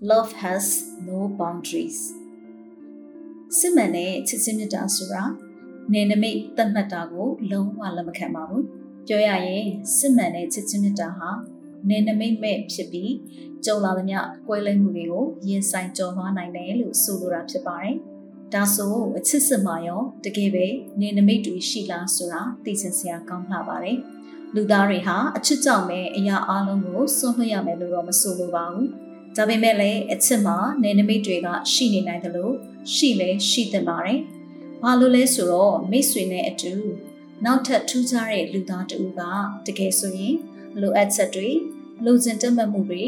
love has no boundaries စစ်မှန်တဲ့ချစ်ချင်းမြတ်တာဆိုတာနေနမိတ်သတ်မှတ်တာကိုလုံးဝလက်မခံပါဘူးပြောရရင်စစ်မှန်တဲ့ချစ်ချင်းမြတ်တာဟာနေနမိတ်မဲ့ဖြစ်ပြီးကြုံလာသမျှကွဲလွဲမှုတွေကိုရင်ဆိုင်ကျော်လွှားနိုင်တယ်လို့ဆိုလိုတာဖြစ်ပါတယ်ဒါဆိုအချစ်စစ်မှာရောတကယ်ပဲနေနမိတ်တွေရှိလားဆိုတာသိချင်စရာကောင်းလှပါတယ်လူသားတွေဟာအချစ်ကြောင့်ပဲအရာအလုံးကိုစွန့်လွှတ်ရမယ်လို့တော့မဆိုလိုပါဘူး ဒါပေမဲ့လည်းအချစ်မှာနေနမိတ်တွေကရှိနေနိုင်တယ်လို့ရှိလဲရှိသင့်ပါတယ်။ဘာလို့လဲဆိုတော့မိတ်ဆွေနဲ့အတူနောက်ထပ်ထူးခြားတဲ့လူသားတူကတကယ်ဆိုရင်လိုအပ်ချက်တွေလိုချင်တက်မှတ်မှုတွေ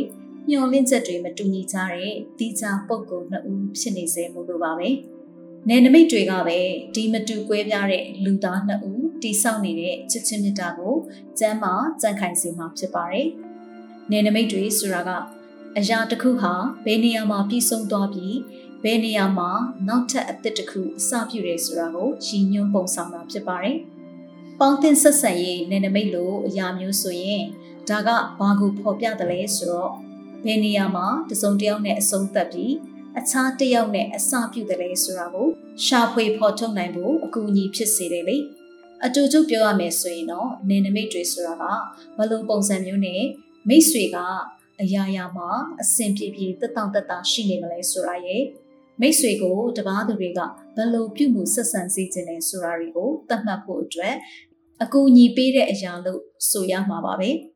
ညှော်လင့်ချက်တွေမတူညီကြတဲ့တီးခြားပုံကုနှစ်ဦးဖြစ်နေစေမို့လို့ပါပဲ။နယ်နိမိတ်တွေကပဲဒီမတူကွဲပြားတဲ့လူသားနှစ်ဦးတိဆောက်နေတဲ့ချစ်ချင်းမြတ်တာကိုကျမ်းမာကြံ့ခိုင်စေမှာဖြစ်ပါတယ်။နယ်နိမိတ်တွေဆိုတာက အရာတစ်ခုဟာဘယ်နေရာမှာပြည့်စုံသွားပြီးဘယ်နေရာမှာနောက်ထပ်အသစ်တစ်ခုအစပြုတယ်ဆိုတာကိုရည်ညွှန်းပုံဆောင်တာဖြစ်ပါတယ်။ပေါင်းတင်ဆက်ဆံရေးနယ်နိမိတ်လိုအရာမျိုးဆိုရင်ဒါကဘာကိုဖော်ပြတယ်လဲဆိုတော့ဘယ်နေရာမှာတစုံတစ်ယောက်နဲ့အဆုံးသတ်ပြီးအခြားတစ်ယောက်နဲ့အစပြုတယ်လဲဆိုတာကိုရှာဖွေဖော်ထုတ်နိုင်ဖို့အကူအညီဖြစ်စေတယ်လေအတူတူပြောရမယ်ဆိုရင်တော့နယ်နိမိတ်တွေဆိုတာကဘလို့ပုံစံမျိုးနဲ့မိတ်ဆွေက အရာရာမှာအဆင်ပြေပြေတက်တောင့်တက်တာရှိနေမလဲဆိုတာရဲ့မိတ်ဆွေကိုတပားသူတွေကဘယ်လိုပြုမှုဆက်ဆံစေခြင်းလဲဆိုတာတွေကိုသတ်မှတ်ဖို့အတွက်အကူအညီပေးတဲ့အရာလို့ဆိုရမှာပါပဲ။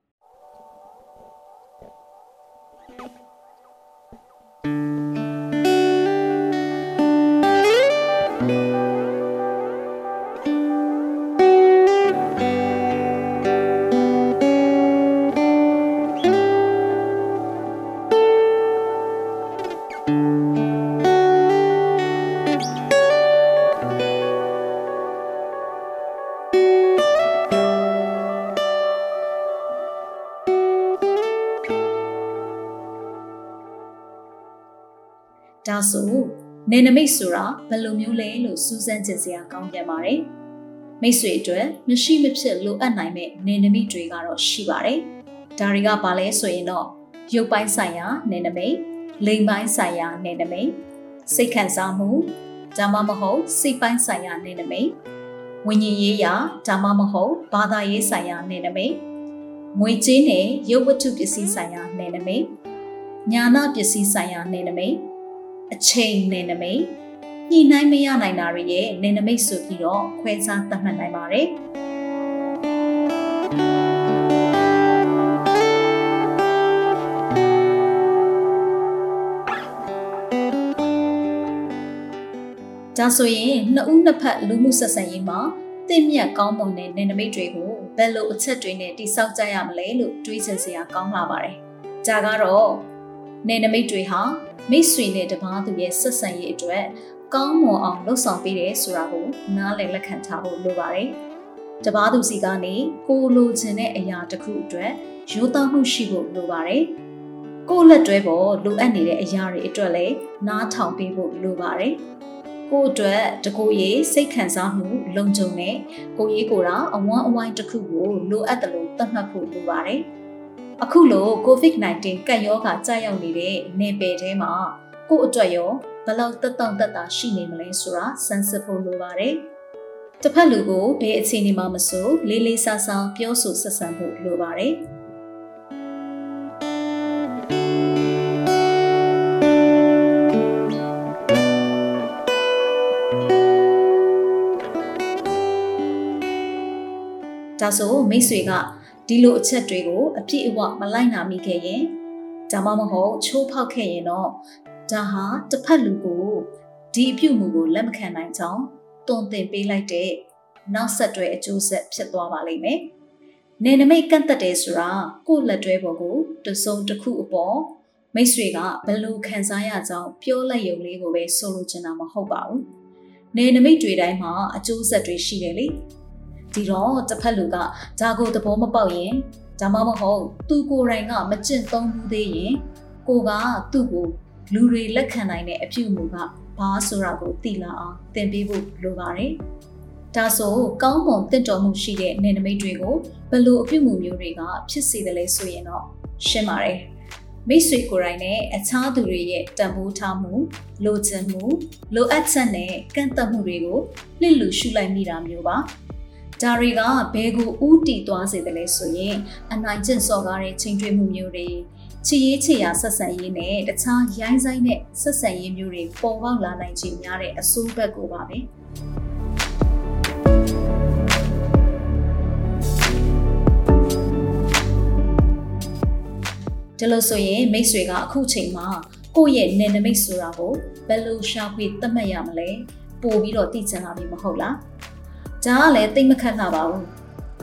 ဆိုနေနမိတ်ဆိုတာဘယ်လိုမျိုးလဲလို့စူးစမ်းကြည့်စရာကောင်းပြန်ပါတယ်မိတ်ဆွေအတွက်မရှိမဖြစ်လိုအပ်နိုင်မဲ့နေနမိတ်တွေကတော့ရှိပါတယ်ဒါတွေကဘာလဲဆိုရင်တော့ရုပ်ပိုင်းဆိုင်ရာနေနမိတ်လိမ်ပိုင်းဆိုင်ရာနေနမိတ်စိတ်ခံစားမှုဒါမှမဟုတ်စိတ်ပိုင်းဆိုင်ရာနေနမိတ်ဝิญဉ်ရေးရာဒါမှမဟုတ်ဘာသာရေးဆိုင်ရာနေနမိတ်ငွေကြေးနဲ့ရုပ်ဝတ္ထုပစ္စည်းဆိုင်ရာနေနမိတ်ညာနာပစ္စည်းဆိုင်ရာနေနမိတ် အချိန်နယ်နမိတ်ညှိနှိုင်းမရနိုင်တာတွေရဲ့နယ်နမိတ်ဆိုပြီးတော့ခွဲခြားသတ်မှတ်နိုင်ပါတယ်ဒါဆိုရင်နှစ်ဦးနှစ်ဖက်လူမှုဆက်ဆံရေးမှာတင့်မြတ်ကောင်းမွန်တဲ့နယ်နိမိတ်တွေကိုဘယ်လိုအချက်တွေနဲ့တိစောက်ကြရမလဲလို့တွေးချင်စရာကောင်းလာပါတယ်။ဒါကတော့ နယ်နိမိတ်တွေဟာမိတ်ဆွေနဲ့တပားသူရဲ့ဆက်ဆံရေးအတွက်ကောင်းမွန်အောင်လှုပ်ဆောင်ပေးတယ်ဆိုတာကိုနားလည်လက်ခံထားဖို့လိုပါတယ်။တပားသူစီကနေကိုလိုချင်တဲ့အရာတစ်ခုအတွက်ရိုးသားမှုရှိဖို့လိုပါတယ်။ကိုလက်တွဲပေါ်လိုအပ်နေတဲ့အရာတွေအတွက်လည်းနားထောင်ပေးဖို့လိုပါတယ်။ကိုအတွက်တကူရေးစိတ်ခံစားမှုလုံခြုံတဲ့ကိုရေးကိုယ်တာအဝမ်းအဝိုင်းတစ်ခုကိုလိုအပ်တယ်လို့သတ်မှတ်ဖို့လိုပါတယ်။ အခုလို COVID-19 ကပ်ရောဂါကြာရောက်နေတဲ့နေပယ်ထဲမှာကို့အတွက်ရောဘယ်လောက်တက်တောင့်တက်တာရှိနေမလဲဆိုတာစမ်းစစ်ဖို့လိုပါတယ်။တစ်ဖက်လူကိုဘယ်အခြေအနေမှမဆိုလေးလေးစားစားပြောဆိုဆက်ဆံဖို့လိုပါတယ်။ဒါဆိုမိတ်ဆွေက ဒီလိုအချက်တွေကိုအပြည့်အဝမလိုက်နာမိခဲ့ရင်ဒါမှမဟုတ်ချိုးဖောက်ခဲ့ရင်တော့ဒါဟာတစ်ဖက်လူကိုဒီအပြုမှုကိုလက်မခံနိုင်ကြောင်းတွန်တင်ပေးလိုက်တဲ့နောက်ဆက်တွဲအကျိုးဆက်ဖြစ်သွားပါလိမ့်မယ်။နေနမိတ်ကန့်သက်တယ်ဆိုတာကိုယ့်လက်တွဲပေါ်ကိုတစုံတစ်ခုအပေါ်မိတ်ဆွေကဘယ်လိုခံစားရကြောင်းပြောလိုက်ရုံလေးကိုပဲဆိုလိုချင်တာမဟုတ်ပါဘူး။နေနမိတ်တွေတိုင်းမှာအကျိုးဆက်တွေရှိတယ်လေ။ ဒီတော့တစ်ဖက်လူကဒါကိုသဘောမပေါက်ရင်ဒါမှမဟုတ်သူကိုယ်တိုင်ကမကျင့်သုံးဘူးသေးရင်ကိုကသူ့ကိုလူတွေလက်ခံနိုင်တဲ့အပြုအမူကဘာဆိုတာကိုသိလာအောင်သင်ပေးဖို့လိုပါတယ်။ဒါဆိုကောင်းမွန်တင့်တော်မှုရှိတဲ့နေနမိတ်တွေကိုဘယ်လိုအပြုအမူမျိုးတွေကဖြစ်စေတယ်လဲဆိုရင်တော့ရှင်းပါတယ်။မိတ်ဆွေကိုယ်တိုင်နဲ့အခြားသူတွေရဲ့တန်ဖိုးထားမှုလိုချင်မှုလိုအပ်ချက်နဲ့ကန့်သတ်မှုတွေကိုလစ်လူရှုလိုက်မိတာမျိုးပါ ဒါတွေကဘယ်ကိုဥတီသွားစေတယ်လဲဆိုရင်အနိုင်ကျင့်စော်ကားတဲ့ချိန်ထွေးမှုမျိုးတွေချီရေးချီရာဆက်ဆံရေးနဲ့တခြားရိုင်းဆိုင်တဲ့ဆက်ဆံရေးမျိုးတွေပေါ်ပေါက်လာနိုင်ခြင်းများတဲ့အဆိုးဘက်ကိုပါပဲဒီလိုဆိုရင်မိတ်ဆွေကအခုချိန်မှာကိုယ့်ရဲ့နေနမိတ်ဆိုတာကိုဘယ်လိုရှာဖွေသတ်မှတ်ရမလဲပို့ပြီးတော့သိချင်လာပြီမဟုတ်လား ဒါကလည်းတိတ်မခတ်တာပါဘူး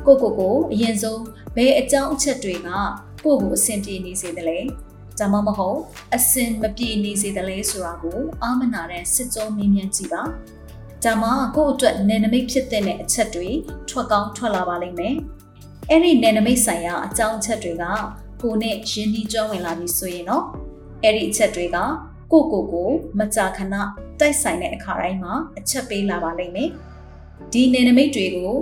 ကိုကိုကိုအရင်ဆုံးဘယ်အကြောင်းအချက်တွေကကိုကိုအဆင်ပြေနေစေတယ်လဲဒါမှမဟုတ်အဆင်မပြေနေစေတယ်လဲဆိုတာကိုအာမနာတဲ့စစ်ကြောမင်းမြန်းကြည့်ပါဒါမှကိုယ့်အတွက်နယ်နမိတ်ဖြစ်တဲ့အချက်တွေထွက်ကောင်းထွက်လာပါလိမ့်မယ်အဲ့ဒီနယ်နမိတ်ဆိုင်ရာအကြောင်းအချက်တွေကကိုနဲ့ရင်းနှီးကျွမ်းဝင်လာပြီဆိုရင်တော့အဲ့ဒီအချက်တွေကကိုကိုကိုမကြာခဏတိုက်ဆိုင်တဲ့အခါတိုင်းမှာအချက်ပေးလာပါလိမ့်မယ် ဒီနယ်နမိတ်တွေကို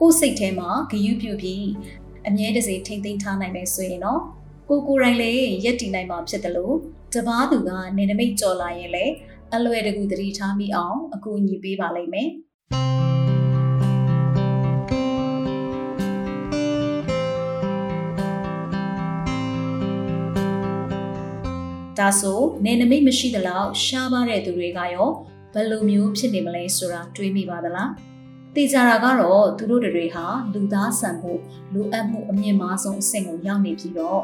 ကိုယ်စိတ်ထဲမှာဂယုပြုပြီးအမြဲတစေထိမ့်သိမ်းထားနိုင်မယ်ဆိုရင်တော့ကိုကိုယ်တိုင်လည်းရက်တည်နိုင်မှာဖြစ်တယ်လို့တပားသူကနေနမိတ်ကြော်လာရင်လည်းအလွယ်တကူသတိထားမိအောင်အကူအညီပေးပါလိမ့်မယ်ဒါဆိုနေနမိတ်မရှိသလောက်ရှားပါတဲ့သူတွေကရောဘယ်လိုမျိုးဖြစ်နေမလဲဆိုတာတွေးမိပါသလား တေချာတာကတော့သူတို့တွေဟာလူသားဆန်ဖို့လိုအပ်မှုအမြင့်မားဆုံးအဆင့်ကိုရောက်နေပြီးတော့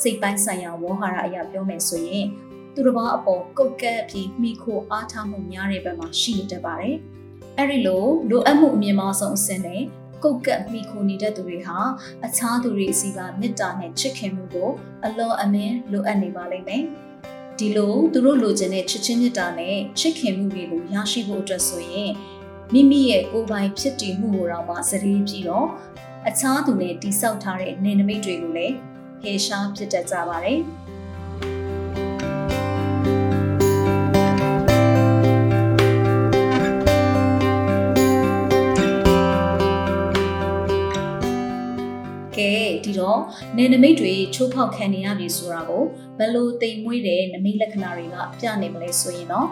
စိတ်ပိုင်းဆိုင်ရာဝေါဟာရအရာပြောမယ်ဆိုရင်သူတစ်ပါးအပေါ်ကုတ်ကဲ့ပြီးမိခိုအားထားမှုများတဲ့ဘက်မှာရှိနေတတ်ပါတယ်။အဲဒီလိုလိုအပ်မှုအမြင့်မားဆုံးအဆင့်နဲ့ကုတ်ကပ်မိခိုနေတဲ့သူတွေဟာအခြားသူတွေစီကမေတ္တာနဲ့ချစ်ခင်မှုကိုအလောအမင်းလိုအပ်နေပါလိမ့်မယ်။ဒီလိုသူတို့လိုချင်တဲ့ချစ်ချင်းမေတ္တာနဲ့ချစ်ခင်မှုတွေကိုရရှိဖို့အတွက်ဆိုရင် မိမိရဲ့ကိုယ်ပိုင်ဖြစ်တည်မှုကိုတော့မှစရီးပြီးတော့အခြားသူနဲ့တိဆောက်ထားတဲ့နေနမိတ်တွေကိုလည်းဟေရှားဖြစ်တတ်ကြပါတယ်။ကဲဒီတော့နေနမိတ်တွေချိုးဖောက်ခံနေရပြီဆိုတာကိုဘယ်လိုသိမ်မွေးတဲ့နမိတ်လက္ခဏာတွေကပြနေမလဲဆိုရင်တော့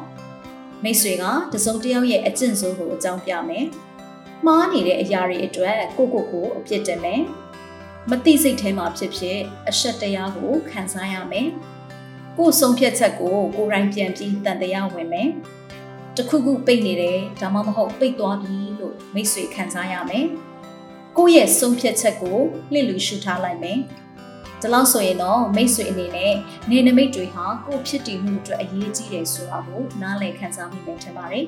မိတ်ဆွေကတစုံတစ်ယောက်ရဲ့အကျင့်ဆိုးကိုအကြောင်းပြမယ်။မှားနေတဲ့အရာတွေအတွက်ကိုကိုကိုအပြစ်တင်မယ်။မသိစိတ်ထဲမှာဖြစ်ဖြစ်အရှက်တရားကိုခံစားရမယ်။ကိုယ်ဆုံးဖြတ်ချက်ကိုကိုယ်တိုင်ပြန်ပြီးတန်တရားဝင်မယ်။တခုခုပိတ်နေတယ်ဒါမှမဟုတ်ပိတ်သွားပြီလို့မိတ်ဆွေခံစားရမယ်။ကိုယ့်ရဲ့ဆုံးဖြတ်ချက်ကိုလှစ်လူရှုထားလိုက်မယ်။ ဒီလောက်ဆိုရင်တော့မိတ်ဆွေအနေနဲ့နေနမိတ်တွေဟာကိုယ့်ဖြစ်တည်မှုအတွက်အရေးကြီးတယ်ဆိုတာကိုနားလည်ခံစားမိမယ်ထင်ပါတယ်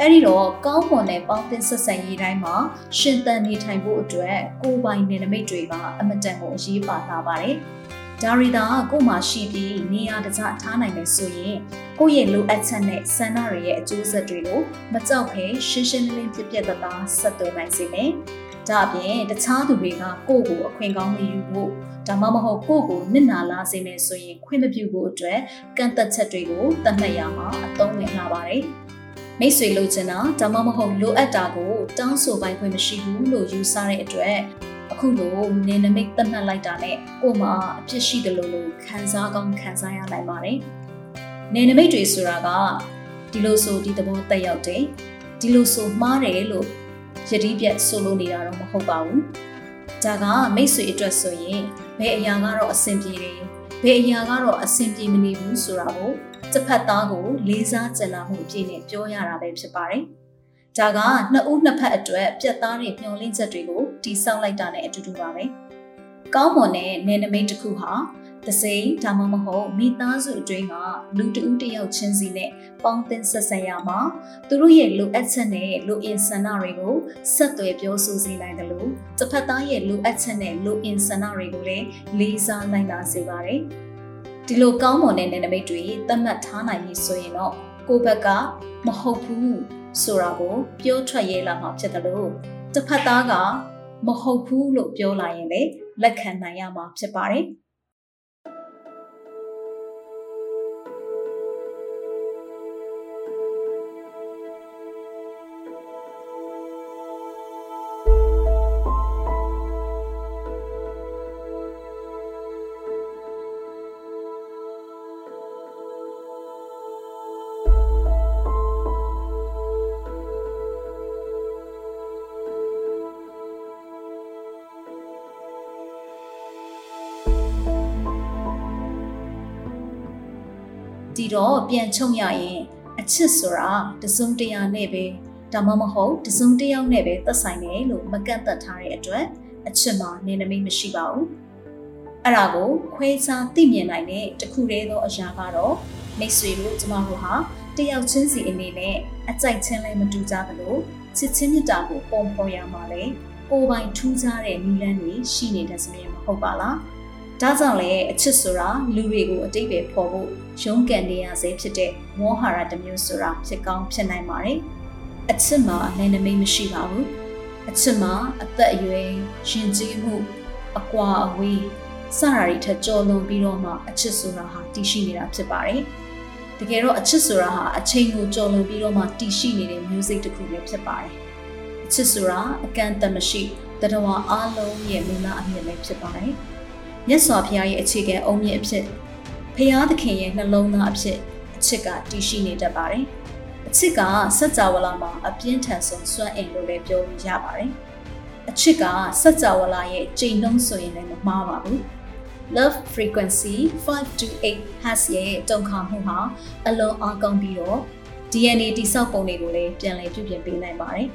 အဲ့ဒီတော့ကောင်းမွန်တဲ့ပေါင်းသင်းဆက်ဆံရေးတိုင်းမှာရှင်သန်နေထိုင်ဖို့အတွက်ကိုယ်ပိုင်နေနမိတ်တွေကအမတန်ကိုအရေးပါလာပါတယ်။ ဒါရီတာကိုမှရှိပြီးနေရာတကျထားနိုင်မယ်ဆိုရင်ကိုယ့်ရဲ့လိုအပ်ချက်နဲ့ဆန္ဒတွေရဲ့အကျိုးဆက်တွေကိုမကြောက်ဖဲရှင်းရှင်းလင်းလင်းပြပြတသားဆက်သွယ်နိုင်စေမယ်။ဒါအပြင်တခြားသူတွေကကိုယ့်ကိုအခွင့်ကောင်းမယူဖို့ဒါမှမဟုတ်ကိုယ့်ကိုနစ်နာလာစေမယ်ဆိုရင်ခွင့်မပြုဖို့အတွက်ကန့်သက်ချက်တွေကိုသတ်မှတ်ရမှာအသုံးဝင်လာပါတယ်။မိတ်ဆွေလိုချင်တာဒါမှမဟုတ်လိုအပ်တာကိုတောင်းဆိုပိုင်ခွင့်မရှိဘူးလို့ယူဆတဲ့အတွက် အခုလိုနေနမိတ်သတ်မှတ်လိုက်တာနဲ့ကို့မှာအဖြစ်ရှိတယ်လို့လို့ခံစားကောင်းခံစားရနိုင်ပါတယ်။နေနမိတ်တွေဆိုတာကဒီလိုဆိုဒီသဘောတက်ရောက်တယ်။ဒီလိုဆိုမှားတယ်လို့ယတိပြတ်ဆိုလို့နေတာတော့မဟုတ်ပါဘူး။ဒါကမိတ်ဆွေအတွက်ဆိုရင်ဘယ်အရာကတော့အဆင်ပြေတယ်။ဘယ်အရာကတော့အဆင်ပြေမနေဘူးဆိုတာကိုတစ်ဖက်သားကိုလေးစားကြံလာမှုအပြည့်နဲ့ပြောရတာပဲဖြစ်ပါတယ်။ဒါကနှစ်ဦးနှစ်ဖက်အတွက်ပြတ်သားတဲ့မျှော်လင့်ချက်တွေကို တိစောက်လိုက်တာနဲ့အတူတူပါပဲ။ကောင်းမွန်တဲ့နယ်နိမိတ်တစ်ခုဟာတစိမ့်ဒါမှမဟုတ်မိသားစုအတွင်းကလူတဦးတယောက်ချင်းစီနဲ့ပေါင်းသင်းဆက်ဆံရမှာသူတို့ရဲ့လိုအပ်ချက်နဲ့လိုအင်ဆန္ဒတွေကိုဆက်သွယ်ပြောဆိုစေနိုင်တယ်လို့တစ်ဖက်သားရဲ့လိုအပ်ချက်နဲ့လိုအင်ဆန္ဒတွေကိုလည်းလေးစားနိုင်တာစေပါတယ်။ဒီလိုကောင်းမွန်တဲ့နယ်နိမိတ်တွေသတ်မှတ်ထားနိုင်ပြီဆိုရင်တော့ကိုယ့်ဘက်ကမဟုတ်ဘူးဆိုတာကိုပြောထွက်ရဲလာမှာဖြစ်တယ်လို့တစ်ဖက်သားက မဟုတ်ဘူးလို့ပြောလာရင်လည်းလက်ခံနိုင်ရမှာဖြစ်ပါတယ် ဒီတော့ပြန်ချုပ်ရရင်အချစ်ဆိုတာတစုံတရာနဲ့ပဲဒါမှမဟုတ်တစုံတယောက်နဲ့ပဲသက်ဆိုင်တယ်လို့မကန့်သက်ထားတဲ့အတွက်အချစ်မှာနေနမိတ်မရှိပါဘူးအဲ့ဒါကိုခွဲခြားသိမြင်နိုင်တဲ့တခုတည်းသောအရာကတော့မိတ်ဆွေတို့ကျမတို့ဟာတယောက်ချင်းစီအနေနဲ့အကြိုက်ချင်းလည်းမတူကြသလိုချစ်ချင်းမြတ်တာကိုပုံဖော်ရမှာလေကိုယ်ပိုင်ထူးခြားတဲ့နည်းလမ်းတွေရှိနေတဲ့စမြင်မဟုတ်ပါလား ဒါကြောင့်လည်းအချစ်ဆိုတာလူတွေကိုအတိတ်ပဲဖော်ဖို့ရုန်းကန်နေရစေဖြစ်တဲ့မောဟာရတစ်မျိုးဆိုတာဖြစ်ကောင်းဖြစ်နိုင်ပါတယ်အချစ်မှာလည်းနမိတ်မရှိပါဘူးအချစ်မှာအသက်အရွယ်ရှင်ကြီးမှုအကွာအဝေးစတာတွေထက်ကျော်လွန်ပြီးတော့မှအချစ်ဆိုတာဟာတည်ရှိနေတာဖြစ်ပါတယ်တကယ်တော့အချစ်ဆိုတာဟာအချိန်ကိုကျော်လွန်ပြီးတော့မှတည်ရှိနေတဲ့ music တစ်ခုပဲဖြစ်ပါတယ်အချစ်ဆိုတာအကန့်အသတ်မရှိတတဝါအားလုံးရဲ့မူလအမြင့်ပဲဖြစ်ပါတယ် မြတ်စွာဘုရားရဲ့အခြေခံအုံမြင့်အဖြစ်ဘုရားသခင်ရဲ့နှလုံးသားအဖြစ်အချစ်ကတည်ရှိနေတတ်ပါတယ်အချစ်ကစัจ java လာမှာအပြင်းထန်ဆုံးစွမ်းအင်လို့လည်းပြောလို့ရပါတယ်အချစ်ကစัจ java လာရဲ့ချိန်နှုန်းဆိုရင်လည်းမမှားပါဘူး love frequency 5 to 8 hertz ရဲ့တုံခါမှုဟာအလွန်အားကောင်းပြီးတော့ DNA တိစောက်ပုံတွေကိုလည်းပြန်လည်ပြုပြင်ပေးနိုင်ပါတယ်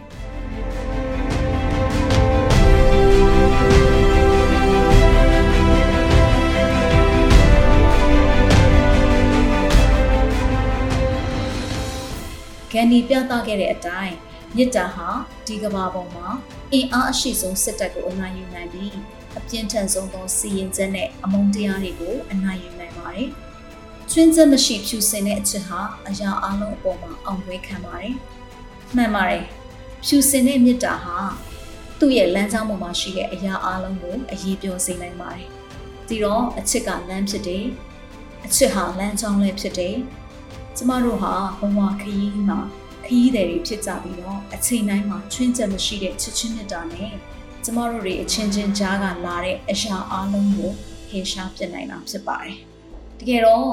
ဂန်ဒီပြသခဲ့တဲ့အတိုင်းမြစ်တာဟာဒီကမ္ဘာပေါ်မှာအင်အားအရှိဆုံးစစ်တပ်ကိုအနိုင်ယူနိုင်ပြီးအပြင်းထန်ဆုံးသောစီရင်ချက်နဲ့အမုန်းတရားတွေကိုအနိုင်ယူနိုင်ပါတယ်။ချွင်းချက်မရှိဖြူစင်တဲ့အချက်ဟာအရာအလုံးအပေါ်မှာအောင်ပွဲခံပါတယ်။မှန်ပါတယ်။ဖြူစင်တဲ့မြစ်တာဟာသူ့ရဲ့လမ်းကြောင်းပေါ်မှာရှိတဲ့အရာအလုံးကိုအရေးပြောစေနိုင်ပါတယ်။ဒီတော့အချစ်ကလမ်းဖြစ်တယ်။အချစ်ဟာလမ်းကြောင်းလည်းဖြစ်တယ်။ ကျမတို့ဟာဘဝခရီးမှာခရီးသည်တွေဖြစ်ကြပြီးတော့အချိန်တိုင်းမှာချွင်းချက်မရှိတဲ့ချစ်ချင်းမြတ်တာနဲ့ကျမတို့တွေအချင်းချင်းကြားကလာတဲ့အရာအလုံးကိုဟေရှားပြနိုင်တာဖြစ်ပါတယ်။တကယ်တော့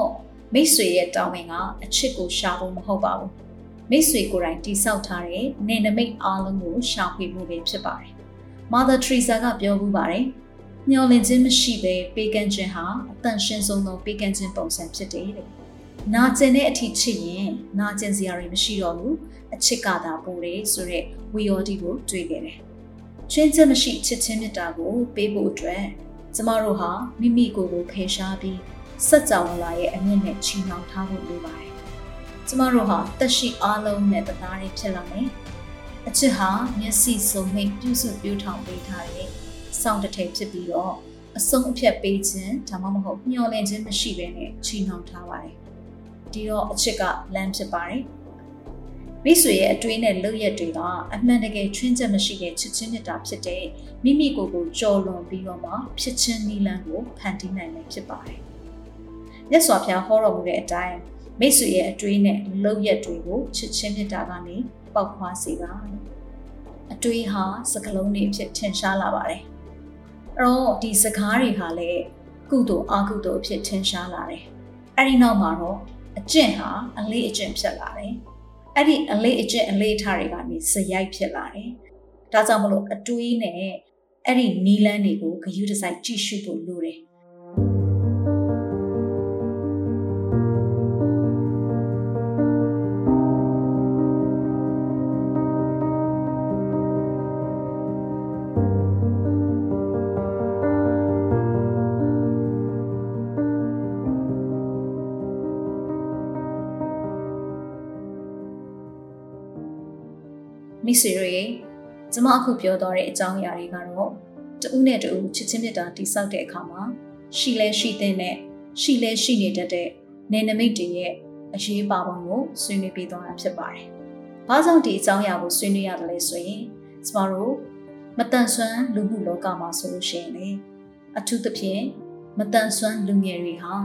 မိတ်ဆွေရဲ့တောင်းဝင်ကအချစ်ကိုရှာဖို့မဟုတ်ပါဘူး။မိတ်ဆွေကိုယ်တိုင်တိဆောက်ထားတဲ့နေနမိတ်အလုံးကိုရှာဖွေမှုပဲဖြစ်ပါတယ်။ Mother Teresa ကပြောမှုပါတယ်။မျောလင့်ခြင်းမရှိဘဲပေးကမ်းခြင်းဟာအတန်ရှင်းဆုံးသောပေးကမ်းခြင်းပုံစံဖြစ်တယ်တဲ့။ နာကျင်တဲ့အထီးချစ်ရင်နာကျင်စရာတွေမရှိတော့ဘူးအချစ်ကသာပိုတယ်ဆိုတော့ဝီယော်ဒီကိုတွေ့ခဲ့တယ်ချွင်းချက်မရှိချစ်ချင်းမြတ်တာကိုပေးဖို့အတွက်ကျမတို့ဟာမိမိကိုယ်ကိုဖယ်ရှားပြီးစัจ java လာရဲ့အမြင့်နဲ့ချီနှောင်ထားဖို့လိုပါတယ်။ကျမတို့ဟာတက်ရှိအားလုံးနဲ့တသားတွေဖြစ်လာမယ်။အချစ်ဟာမျက်စိစုံမိတ်ပြုစုပြုထောင်ပေးထားတဲ့စောင့်တထည်ဖြစ်ပြီးတော့အဆုံးအဖြတ်ပေးခြင်းဒါမှမဟုတ်မျှော်လင့်ခြင်းမရှိဘဲနဲ့ချီနှောင်ထားပါတယ်။ ဒီတော့အချစ်ကလမ်းဖြစ်ပါတယ်။မိတ်ဆွေရဲ့အတွေးနဲ့လုပ်ရက်တွေကအမှန်တကယ်ချွင်းချက်မရှိတဲ့ချစ်ချင်းမြတ်တာဖြစ်တဲ့မိမိကိုယ်ကိုကြော်လွန်ပြီးတော့မှဖြစ်ချင်းနီလန်းကိုဖန်တီးနိုင်မယ်ဖြစ်ပါတယ်။မြတ်စွာဘုရားဟောတော်မူတဲ့အတိုင်းမိတ်ဆွေရဲ့အတွေးနဲ့လုပ်ရက်တွေကိုချစ်ချင်းမြတ်တာကနေပေါက်ခွာစေပါအတွေးဟာစကလုံးတွေဖြစ်ထင်ရှားလာပါတယ်။အဲ့တော့ဒီစကားတွေဟာလည်းကုသိုလ်အကုသိုလ်အဖြစ်ထင်ရှားလာတယ်။အဲ့ဒီနောက်မှာတော့ အကျင့်ဟာအလေးအကျင့်ဖြစ်လာတယ်။အဲ့ဒီအလေးအကျင့်အလေးထားတွေကနေဇယိုက်ဖြစ်လာတယ်။ဒါကြောင့်မလို့အတွေးနဲ့အဲ့ဒီနီလန်းတွေကိုဂယုတစိုက်ကြည့်ရှုဖို့လိုတယ်။ မိတ်ဆွေတို့ရေကျမအခုပြောသွားတဲ့အကြောင်းအရာတွေကတော့တဦးနဲ့တဦးချစ်ချင်းမြတ်တာတိဆောက်တဲ့အခါမှာရှိလဲရှိတဲ့နဲ့ရှိလဲရှိနေတတ်တဲ့နေနမိတ်တွေရဲ့အရေးပါပုံကိုဆွေးနွေးပေးသွားတာဖြစ်ပါတယ်။ဘာကြောင့်ဒီအကြောင်းအရာကိုဆွေးနွေးရတယ်လဲဆိုရင်ကျမတို့မတန်ဆွမ်းလူမှုလောကမှာဆိုလို့ရှိရင်လေအထူးသဖြင့်မတန်ဆွမ်းလူငယ်တွေဟာ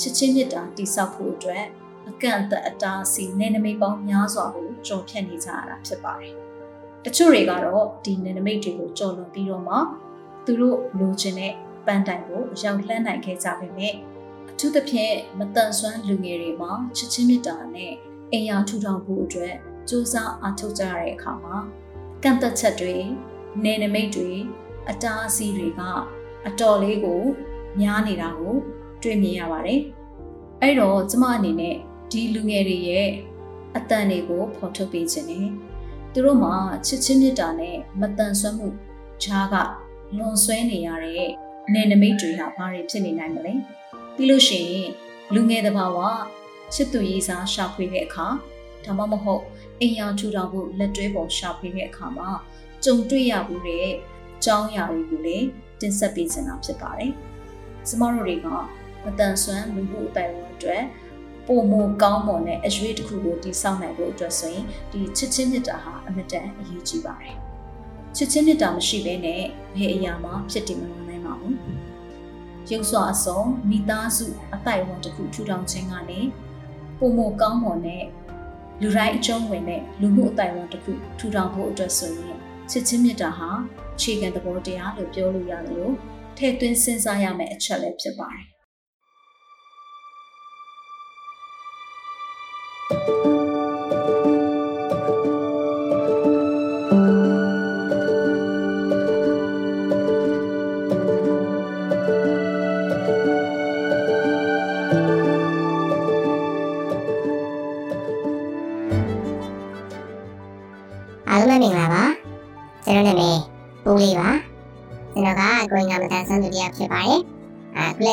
ချစ်ချင်းမြတ်တာတိဆောက်ဖို့အတွက်အကန့်အသတ်အတားအဆီးနေနမိတ်ပေါင်းများစွာကိုကြော်ဖြတ်နေကြရတာဖြစ်ပါတယ်။ တချို့တွေကတော့ဒီနေနမိတ်တွေကိုကြော်လွန်ပြီးတော့မှသူတို့လိုချင်တဲ့ပန်းတိုင်ကိုရောက်လှမ်းနိုင်ခဲ့ကြပေမဲ့အထူးသဖြင့်မတန်ဆွမ်းလူငယ်တွေမှာချစ်ချင်းမြတ်တာနဲ့အိမ်ယာထူထောင်ဖို့အတွက်စူးစမ်းအားထုတ်ကြရတဲ့အခါမှာကန့်သက်ချက်တွေနေနမိတ်တွေအတားအဆီးတွေကအတော်လေးကိုများနေတာကိုတွေ့မြင်ရပါတယ်။အဲ့တော့ကျမအနေနဲ့ဒီလူငယ်တွေရဲ့အတန်တွေကိုဖော်ထုတ်ပေးခြင်းနဲ့ သူတို့မှာချစ်ချင်းမြတ်တာနဲ့မတန်ဆွမ်းမှုခြားကလွန်ဆွဲနေရတဲ့အနေနမိတ်တွေဟာဘာတွေဖြစ်နေနိုင်မလဲပြီးလို့ရှိရင်လူငယ်တစ်ပါးကချစ်သူရေးစားရှာဖွေတဲ့အခါဒါမှမဟုတ်အိမ်ယာထူထောင်ဖို့လက်တွဲပေါ်ရှာဖွေတဲ့အခါမှာကြုံတွေ့ရမှုတဲ့အကြောင်းအရာတွေကိုလည်းတင်ဆက်ပေးချင်တာဖြစ်ပါတယ်။ကျမတို့တွေကမတန်ဆွမ်းလူမှုအတိုင်းအဝန်အတွက် ပုံမကောင်းမွန်တဲ့အရွေးတစ်ခုကိုတည်ဆောက်နိုင်ဖို့အတွက်ဆိုရင်ဒီချစ်ချင်းမြတ်တာဟာအမတန်အရေးကြီးပါတယ်။ချစ်ချင်းမြတ်တာမရှိဘဲနဲ့ဘယ်အရာမှဖြစ်တည်မလာနိုင်ပါဘူး။ရုပ်စွာအစုံမိသားစုအတိုင်းအဝန်တစ်ခုထူထောင်ခြင်းကနေပုံမကောင်းမွန်တဲ့လူတိုင်းအကျုံးဝင်တဲ့လူမှုအတိုင်းအဝန်တစ်ခုထူထောင်ဖို့အတွက်ဆိုရင်ချစ်ချင်းမြတ်တာဟာခြေခံသဘောတရားလို့ပြောလို့ရတယ်လို့ထည့်သွင်းစဉ်းစားရမယ့်အချက်လည်းဖြစ်ပါတယ်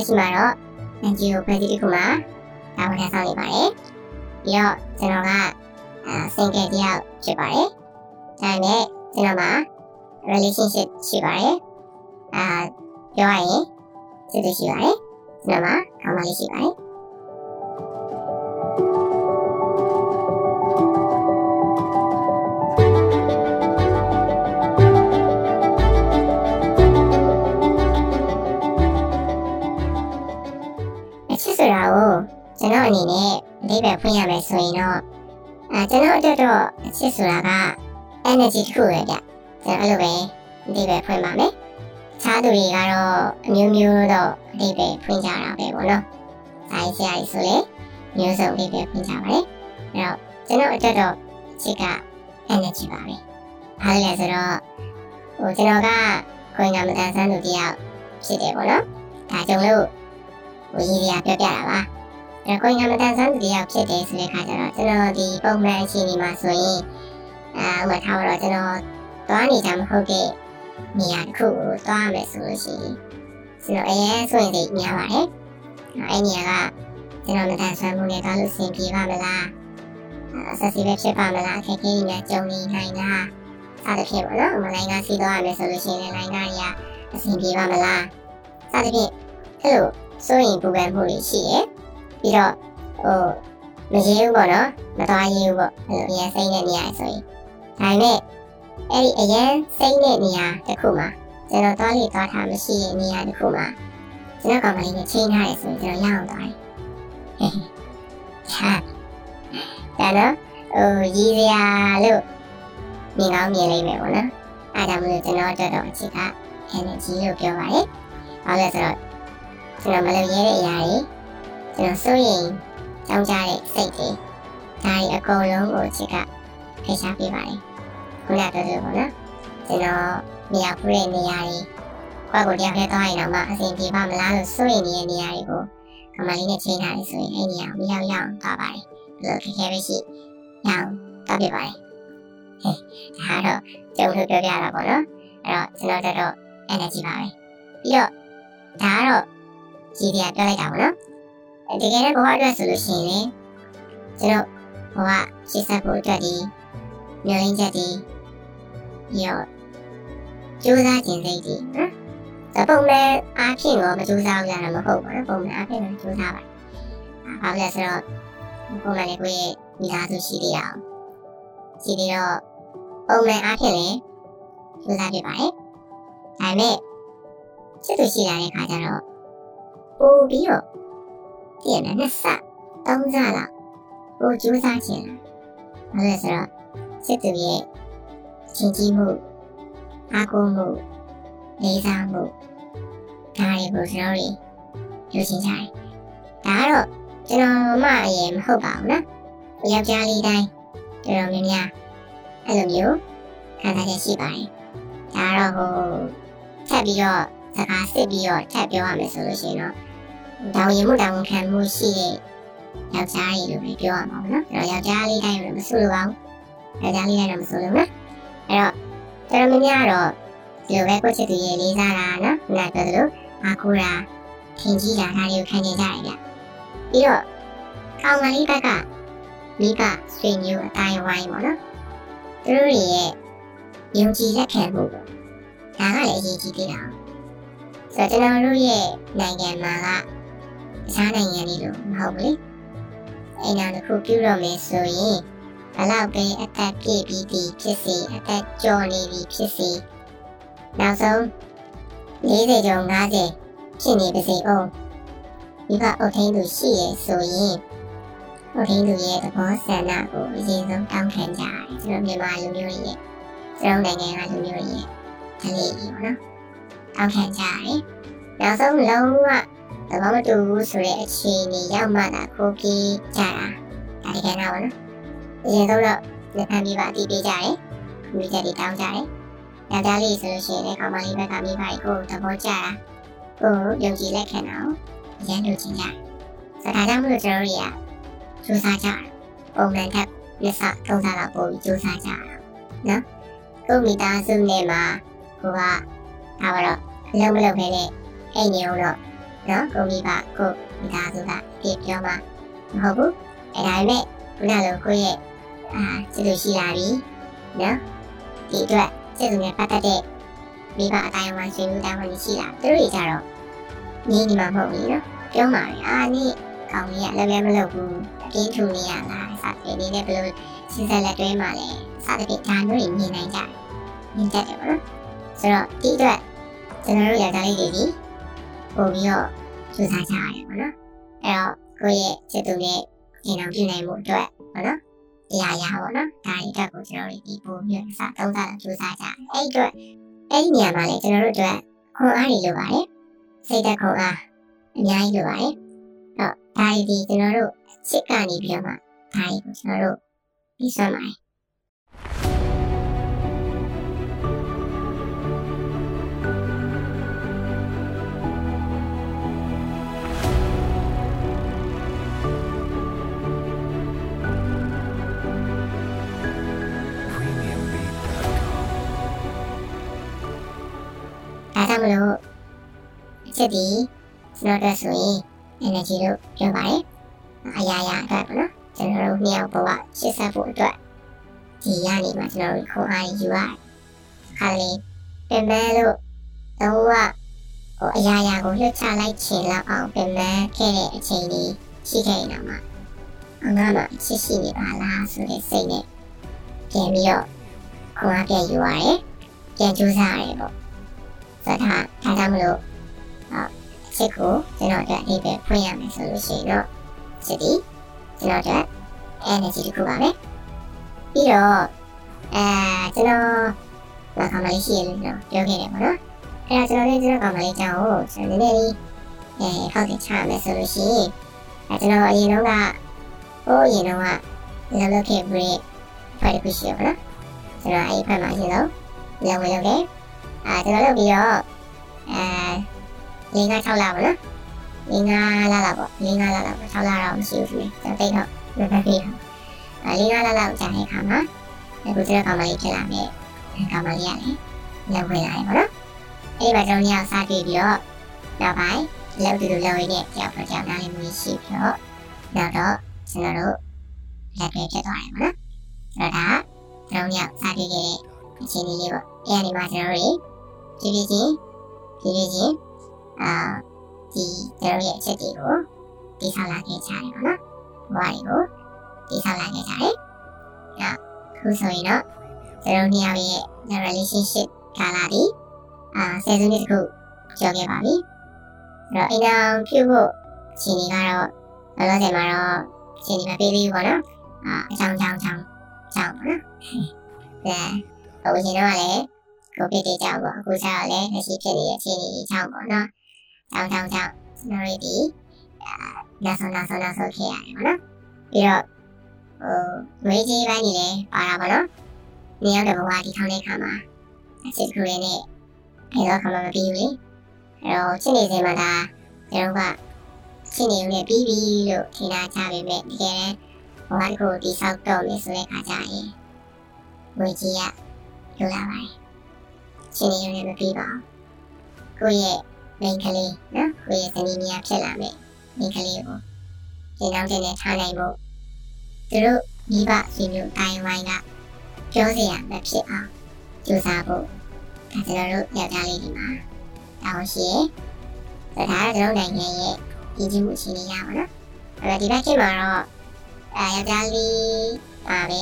ရှိမှာတော့ NGO ဖွဲ့စည်းတစ်ခုမှာတာဝန်ထမ်းဆောင်နေပါတယ်ပြီးတော့ကျွန်တော်ကအာ single တယောက်ဖြစ်ပါတယ်ဒါနဲ့ကျွန်တော်မှာ relationship ရှိပါတယ်အာပြောရရင်စစ်စစ်ရှိပါတယ်ကျွန်တော်မှာကောင်းမလေးရှိပါတယ် အနေနဲ့အဓိပ္ပာယ်ဖွင့်ရမယ်ဆိုရင်တော့အဲကျွန်တော်အတွက်တော့အချစ်ဆိုတာက energy တစ်ခုပဲဗျကျွန်တော်အဲ့လိုပဲအဓိပ္ပာယ်ဖွင့်ပါမယ်ခြားသူတွေကတော့အမျိုးမျိုးတော့အဓိပ္ပာယ်ဖွင့်ကြတာပဲပေါ့နော်ဒါကြီးဆရာကြီးဆိုလေမျိုးစုံအဓိပ္ပာယ်ဖွင့်ကြပါတယ်အဲ့တော့ကျွန်တော်အတွက်တော့အချစ်က energy ပါပဲဘာလို့လဲဆိုတော့ဟိုကျွန်တော်ကခွင့်ကမတန်ဆန်းသူတယောက်ဖြစ်တယ်ပေါ့နော်ဒါကြောင့်လို့ဟိုရေးရပြောပြတာပါအဲ ကိုင်ကမတန်ဆန်းတယောက်ဖြစ်တယ်ဆိုတဲ့ခါကျတော့ကျွန်တော်ဒီပုံမှန်အခြေအနေမှာဆိုရင်အဲဥပမာထားတော့ကျွန်တော်သွားနေကြမဟုတ်တဲ့နေရာတစ်ခုကိုသွားရမယ်ဆိုလို့ရှိရင်ကျွန်တော်အရင်ဆိုရင်သိများပါတယ်အဲနေရာကကျွန်တော်မတန်ဆန်းမှုနဲ့သွားလို့ဆင်ပြေပါမလားဆက်စီပဲဖြစ်ပါမလားခက်ခဲနေကြုံနေနိုင်လားစသဖြင့်ပေါ့နော်မလိုင်းကစီးသွားရမယ်ဆိုလို့ရှိရင်လိုင်းကားတွေကအဆင်ပြေပါမလားစသဖြင့်အဲ့လိုစိုးရင်ပူပန်မှုတွေရှိရယ် ပြီးတော့ဟိုမရေဘူးပေါ့နော်မသွားရေဘူးပေါ့အဲ့လိုအရင်စိတ်နဲ့နေရဆိုရင်ဒါပေမဲ့အဲ့ဒီအရင်စိတ်နဲ့နေရတစ်ခုမှာကျွန်တော်သွားလေသွားထားမရှိတဲ့နေရာတစ်ခုမှာကျွန်တော်ကောင်မလေးနဲ့ချိန်ထားတယ်ဆိုရင်ကျွန်တော်ရအောင်သွားတယ်ဟဲ့ဟာဒါတော့ဟိုရည်စရာလို့မြင်ကောင်းမြင်လိမ့်မယ်ပေါ့နော်အဲဒါမှမဟုတ်ကျွန်တော်တို့တော့အချစ်က energy လို့ပြောပါတယ်ဘာလို့လဲဆိုတော့ကျွန်တော်မလုပ်ရတဲ့အရာတွေ ကျွန်တော်စိုးရင်ကြောင်းကြတဲ့စိတ်တွေဒါတွေအကုန်လုံးကိုချစ်ကဖိရှားပေးပါတယ်ခုနကပြောသလိုပေါ့နော်ကျွန်တော်နေရာဖူးတဲ့နေရာတွေကိုယ့်ကိုတယောက်တည်းသွားရင်တော့မှအဆင်ပြေပါမလားလို့စိုးရင်နေတဲ့နေရာတွေကိုကမလေးနဲ့ချိန်ထားတယ်ဆိုရင်အဲ့နေရာကိုမရောက်ရောက်သွားပါတယ်ဘယ်လိုခက်ခဲပဲရှိရအောင်သွားပြပါတယ်ဟဲ့ဒါတော့ကျုံလို့ပြောပြတာပေါ့နော်အဲ့တော့ကျွန်တော်တို့တော့ energy ပါပဲပြီးတော့ဒါကတော့ကြီးတရားပြောလိုက်တာပေါ့နော် တကယ်လည်းဘဝအတွက်ဆိုလို့ရှိရင်လေကျွန်တော်ဘဝရှေ့ဆက်ဖို့အတွက်ဒီမျိုးရင်းချက်ဒီပြီးတော့ကြိုးစားခြင်းစိတ်ဒီနော်ဒါပုံမှန်အားဖြင့်တော့မကြိုးစားရတာမဟုတ်ပါဘူးပုံမှန်အားဖြင့်တော့ကြိုးစားပါဘာလို့လဲဆိုတော့ပုံမှန်လေးကိုယ့်ရဲ့မိသားစုရှိသေးအောင်ရှိသေးတော့ပုံမှန်အားဖြင့်လည်းကြိုးစားပြပါတယ်ဒါပေမဲ့စစ်သူရှိလာတဲ့ခါကျတော့ပို့ပြီးတော့ ပြည့်နေနှစ်ဆသုံးဆလောက်ပို့ကြိုးစားခြင်းဘာလို့လဲဆိုတော့စစ်သူရဲ့ချင်းကြီးမှုအားကိုးမှုလေးစားမှုဒါတွေကိုကျွန်တော်တို့ယူရှင်းကြတယ်ဒါကတော့ကျွန်တော်မှအရင်မဟုတ်ပါဘူးနော်ယောက်ျားလေးတိုင်းတော်တော်များများအဲ့လိုမျိုးခံစားချက်ရှိပါတယ်ဒါတော့ဟိုထပ်ပြီးတော့စကားစစ်ပြီးတော့ထပ်ပြောရမယ်ဆိုလို့ရှိရင်တော့ တောင်းရင်မှုတောင်းခံမှုရှိတဲ့ယောက်ျားကြီးလို့ပဲပြောရမှာပေါ့နော်အဲ့တော့ယောက်ျားလေးတိုင်းလို့မဆိုလိုပါဘူးယောက်ျားလေးတိုင်းတော့မဆိုလိုဘူးနော်အဲ့တော့တော်တော်များများတော့ဒီလိုပဲကိုချစ်သူရဲ့လေးစားတာနော်ခုနပြောသလိုအားကိုးတာထင်ကြီးတာဒါတွေကိုခံနေကြရတယ်ဗျပြီးတော့ကောင်မလေးဘက်ကမိဘဆွေမျိုးအတိုင်းဝိုင်းပေါ့နော်သူတို့ရဲ့ယုံကြည်လက်ခံမှုပေါ့ဒါကလည်းအရေးကြီးသေးတာဆိုတော့ကျွန်တော်တို့ရဲ့နိုင်ငံမှာက တခြားနိုင်ငံတွေလိုမဟုတ်ဘူးလေအိမ်နာတစ်ခုပြုတော့မယ်ဆိုရင်ဘလောက်ပဲအသက်ပြည့်ပြီးပြီဖြစ်စီအသက်ကျော်နေပြီဖြစ်စီနောက်ဆုံး40ကျော်50ဖြစ်နေပါစေအောင်ဒီကအုတ်ထင်းသူရှိရဆိုရင်အုတ်ထင်းသူရဲ့သဘောဆန္ဒကိုအရင်ဆုံးတောင်းခံကြရတယ်ကျွန်တော်မြန်မာလူမျိုးတွေရဲ့ကျွန်တော်နိုင်ငံကလူမျိုးတွေရဲ့ကလေးကြီးပေါ့နော်တောင်းခံကြရတယ်နောက်ဆုံးလုံးဝ သဘောမတူဘူးဆိုတဲ့အခြေအနေရောက်မှသာခိုးပြေးကြတာဒါတကယ်တော့ပေါ့နော်အရင်ဆုံးတော့လက်ဖန်ပြီးပါတည်ပေးကြတယ်မိချက်တွေတောင်းကြတယ်ယောက်ျားလေးဆိုလို့ရှိရင်လည်းကောင်မလေးဘက်ကမိဘကိုသဘောကျတာကိုယုံကြည်လက်ခံတာကိုရန်လို့ချင်းကြဆိုတော့ဒါကြောင့်မလို့ကျွန်တော်တို့တွေကစူးစမ်းကြတယ်ပုံမှန်တက်လက်စသုံးစားတော့ပို့ပြီးစူးစမ်းကြတာနော်ကိုမိသားစုနဲ့မှာကိုကဒါတော့အလုံးမလုံးခဲနဲ့အိမ်နေအောင်တော့ နော်ကိုမိဘကိုမိသားစုကပြပြောမှမဟုတ်ဘူးအဲဒါပေမဲ့ခုနလိုကိုရဲ့အာစစ်လို့ရှိလာပြီနော်ဒီအတွက်စစ်သူနဲ့ပတ်သက်တဲ့မိဘအတိုင်းအဝန်ဆွေးနွေးတာဝန်ရှိတာသူတို့တွေကြတော့နေနေမှာမဟုတ်ဘူးနော်ပြောမှာပဲအာနေကောင်းကြီးကလည်းလည်းမလုပ်ဘူးအပြင်းထူနေရလားစသဖြင့်ဒီနဲ့ဘယ်လိုစဉ်ဆက်လက်တွဲမှာလဲစသဖြင့်ဒါမျိုးတွေမြင်နိုင်ကြတယ်မြင်တတ်တယ်ပေါ့နော်ဆိုတော့ဒီအတွက်ကျွန်တော်တို့ယောက်ျားလေးတွေဒီ ပို့ပြီးတော့စူးစမ်းကြရတယ်ပေါ့နော်အဲ့တော့ကိုယ့်ရဲ့စစ်သူနဲ့ကျင်အောင်ပြုနိုင်မှုအတွက်ပေါ့နော်တရားရပါတော့ဒါတွေအတွက်ကိုကျွန်တော်တို့ဒီပို့ပြီးတော့စသုံးသပ်ကြိုးစားကြအဲ့ဒီအတွက်အဲ့ဒီနေရာမှာလေကျွန်တော်တို့အတွက်ခွန်အားတွေလိုပါတယ်စိတ်သက်ခွန်အားအများကြီးလိုပါတယ်တော့ဒါတွေဒီကျွန်တော်တို့စစ်ကနေပြီးတော့မှဒါတွေကိုကျွန်တော်တို့ပြီးဆွမ်းပါတယ် ဒါကြောင့်မလို့အချက်ဒီကျွန်တော်တို့ဆိုရင် energy လို့ပြောပါတယ်အရာရာအတွက်ပေါ့နော်ကျွန်တော်တို့မြောက်ဘဝရှစ်ဆက်ဖို့အတွက်ဒီရနေမှာကျွန်တော်တို့ခွန်အားယူရတယ်ခါလေးပြင်မဲလို့တော့ဟိုအရာရာကိုလွှတ်ချလိုက်ချင်လောက်အောင်ပြင်မဲခဲ့တဲ့အချိန်လေးရှိခဲ့ရင်တော့မှအငါမှရှိရှိနေပါလားဆိုတဲ့စိတ်နဲ့ပြန်ပြီးတော့ခွန်အားပြန်ယူရတယ်ပြန်ကြိုးစားရတယ်ပေါ့ဆို တော့ဒါဒါကြောင့်မလို့အချစ်ကိုကျွန်တော်တို့အိပ်ပဲဖွင့်ရမယ်ဆိုလို့ရှိရင်တော့ချစ်ဒီကျွန်တော်တို့ energy တစ်ခုပါပဲပြီးတော့အဲကျွန်တော်မကောင်မလေးရှိရလို့ကျွန်တော်ပြောခဲ့တယ်ပေါ့နော်အဲဒါကျွန်တော်လည်းကျွန်တော်ကောင်မလေးကြောင့်ကိုကျွန်တော်နည်းနည်းလေးအဲဟောက်တင်ချမယ်ဆိုလို့ရှိရင်အဲကျွန်တော်အရင်တော့ကဟိုအရင်တော့ကလောလောခဲ့ပြီးဖိုင်တစ်ခုရှိရပါတော့ကျွန်တော်အဲ့ဒီဖက်မှာရှိတော့လောဝင်လုပ်တယ် အာကျွန်တော်လုပ်ပြီးတော့အဲ၄၅6လပါနော်၄၅လလောက်ပေါ့၄၅လလောက်6လတော့မရှိဘူးလေကျွန်တော်တိတ်တော့မပဲပြီးတော့အဲ၄၅လလောက်ကြာတဲ့အခါမှာအခုကျွန်တော်ကောင်မလေးဖြစ်လာမယ်ကောင်မလေးရတယ်လောက်ဝင်လာတယ်ပေါ့နော်အဲ့ဒီမှာကျွန်တော်ညောင်စားတွေ့ပြီးတော့နောက်ပိုင်းလောက်တူတူလောက်ရင်းနဲ့ကြောက်တော့ကြောက်နားလေးမျိုးရှိပြီးတော့နောက်တော့ကျွန်တော်တို့လက်ပဲဖြစ်သွားတယ်ပေါ့နော်အဲ့ဒါကျွန်တော်ညောင်စားတွေ့ခဲ့တဲ့အချိန်လေးလေးပေါ့အဲ့ဒီမှာကျွန်တော်တို့ ဖြည်းဖြည်းချင်းဖြည်းဖြည်းချင်းအာဒီကျွန်တော်ရဲ့အချက်တွေကိုတိဆောက်လာခဲ့ကြတယ်ပေါ့နော်။ဘဝတွေကိုတိဆောက်လာခဲ့ကြတယ်။နောက်ခုဆိုရင်တော့ကျွန်တော်နှစ်ယောက်ရဲ့ relationship ကာလဒီအာဆယ်စုနှစ်တခုကျော်ခဲ့ပါပြီ။အဲ့တော့အိမ်အောင်ပြုဖို့ရှင်ကြီးကတော့လောလောဆယ်မှာတော့ရှင်ကြီးမပေးသေးဘူးပေါ့နော်။အာအချောင်းချောင်းချောင်းချောင်းပေါ့နော်။အဲဟိုရှင်တော့လည်း ကိုပြစ်တေးကြောင့်ပေါ့အခုကျတော့လည်းလက်ရှိဖြစ်နေတဲ့အခြေအနေကြီးကြောင့်ပေါ့နော်။ကြောင်းကြောင်းကြောင်းကျွန်တော်တို့ဒီအာနောက်ဆုံးနောက်ဆုံးနောက်ဆုံးဖြစ်ရတယ်ပေါ့နော်။ပြီးတော့ဟိုငွေကြီးပိုင်းနေလဲပါတာပေါ့နော်။နေရောက်တဲ့ဘဝဒီထောင်းတဲ့ခါမှာစစ်ကူရင်းနဲ့ဘယ်တော့ခါမှမပြီးဘူးလေ။အဲတော့ချစ်နေစင်မှာဒါကျွန်တော်ကချင်းနေနဲ့ပြီးပြီလို့ထင်တာကြပေမဲ့တကယ်တမ်းဘဝတစ်ခုတိဆောက်တော့မယ်ဆိုတဲ့ခါကျရင်ငွေကြီးကလိုလာပါတယ် ချင်းနေနဲ့မပြီးပါဘူးကိုယ့်ရဲ့မိန်းကလေးနော်ကိုယ့်ရဲ့ဇနီးမယားဖြစ်လာမယ်မိန်းကလေးကိုဒီနောက်တင်နဲ့ထားနိုင်ဖို့သူတို့မိဘဆွေမျိုးတိုင်းဝိုင်းကပြောစရာမဖြစ်အောင်ကြိုးစားဖို့ဒါကျွန်တော်တို့ယောက်ျားလေးဒီမှာတောင်းရှိရဒါကကျွန်တော်နိုင်ငံရဲ့ရည်ကြီးမှုအခြေအနေရပါတော့အဲ့ဒီဘက်ခင်မှာတော့အဲယောက်ျားလေးပါပဲ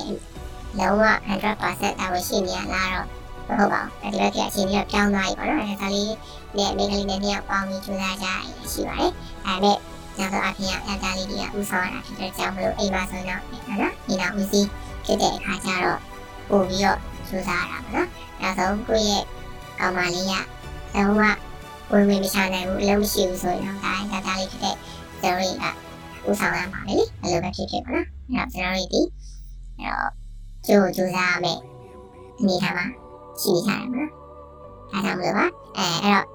လုံးဝ100%တာဝန်ရှိနေရလားတော့မ ဟုတ်ပါဘူးဒီဘက်ကအခြေအနေကပြောင်းသွားပြီပေါ့နော်အဲဒါလေးနဲ့မိန်းကလေးနဲ့နှစ်ယောက်ပေါင်းပြီးကြိုးစားကြရရှိပါတယ်အဲမဲ့နောက်တော့အဖေကယောက်ျားလေးတွေကဥဆောင်ရတာဖြစ်တဲ့ကြောင့်မလို့အိမ်မှာဆိုတော့နော်ဒီနောက်ဦးစီးဖြစ်တဲ့အခါကျတော့ပို့ပြီးတော့ကြိုးစားရတာပေါ့နော်နောက်ဆုံးကိုယ့်ရဲ့ကောင်မလေးကလုံးဝဝင်ဝင်မချနိုင်ဘူးအလုံးမရှိဘူးဆိုရင်တော့ဒါယောက်ျားလေးဖြစ်တဲ့ကျွန်တော်တွေကဥဆောင်ရမှာပဲလေဘယ်လိုပဲဖြစ်ဖြစ်ပေါ့နော်အဲ့တော့ကျွန်တော်တို့ဒီအဲ့တော့ကြိုးကြိုးစားရမယ်အနေထားမှာ ရှိနေကြတယ်ပေါ့နော်ဒါကြောင့်မလို့ပါအဲအဲ့တော့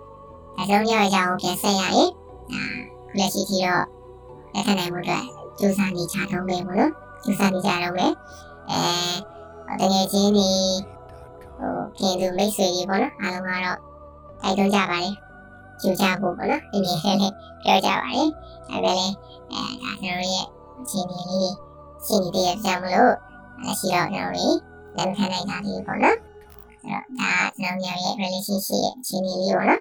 ဒါကြောင့်ရောက်ရအောင်ပြန်ဆက်ရရင်အာခုလက်ရှိထိတော့လက်ခံနိုင်မှုအတွက်ကြိုးစားနေကြတော့မယ်ပေါ့နော်ကြိုးစားနေကြတော့မယ်အဲတကယ်ချင်းဒီဟိုပြင်သူမိတ်ဆွေကြီးပေါ့နော်အားလုံးကတော့တိုက်တွန်းကြပါလေကြိုးစားဖို့ပေါ့နော်ဒီနေ့လည်းပြောကြပါလေဒါပဲလေအဲဒါကျွန်တော်ရဲ့အခြေအနေလေးရှိနေတဲ့ကြောင့်မလို့လက်ရှိတော့ကျွန်တော်တို့လက်ခံနိုင်တာဒီပေါ့နော် အဲ့တော့ဒါကျွန်တော်ရဲ့ relationship ရဲ့အခြေအနေလေးပေါ့နော်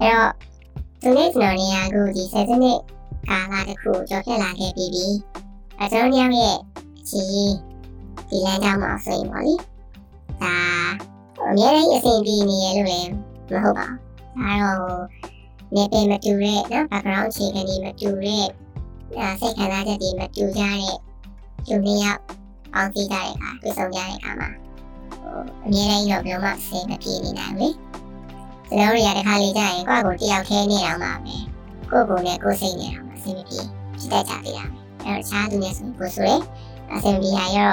အဲ့တော့ဒီနေ့ကျွန်တော်နေရာကိုဒီဆက်စနစ်ကာလတစ်ခုကြော်ဖြတ်လာခဲ့ပြီးပြီ။ အဲကျွန်တော်ညရဲ့အခြေဒီလမ်းကြောင်းမှာဆိုရင်ပေါ့လေ။ဒါအများကြီးအဆင်ပြေနေရလို့လည်းမဟုတ်ပါဘူး။ဒါတော့နေပင်မတူတဲ့နော် background အခြေခံတွေမတူတဲ့အဲစိတ်ခံစားချက်တွေမတူကြတဲ့လူမျိုးရောက်အောင်ကြည့်ကြတဲ့အခါတွေ့ဆုံကြတဲ့အခါမှာဟိုအများကြီးတော့ဘယ်လိုမှအဆင်မပြေနေနိုင်ဘူးလေ။ကျွန်တော်တို့ရတဲ့ခါလေးကြရင်ကိုယ့်ကိုတယောက်ခဲနေတော့မှာပဲကိုယ့်ကိုယ်နဲ့ကိုယ်စိတ်နေတော့မှာအဆင်မပြေဖြစ်တတ်ကြသေးတာပဲ အဲ့တော့ခြားသူနဲ့ဆိုကိုဆိုရယ်အဆင်ပြေရရော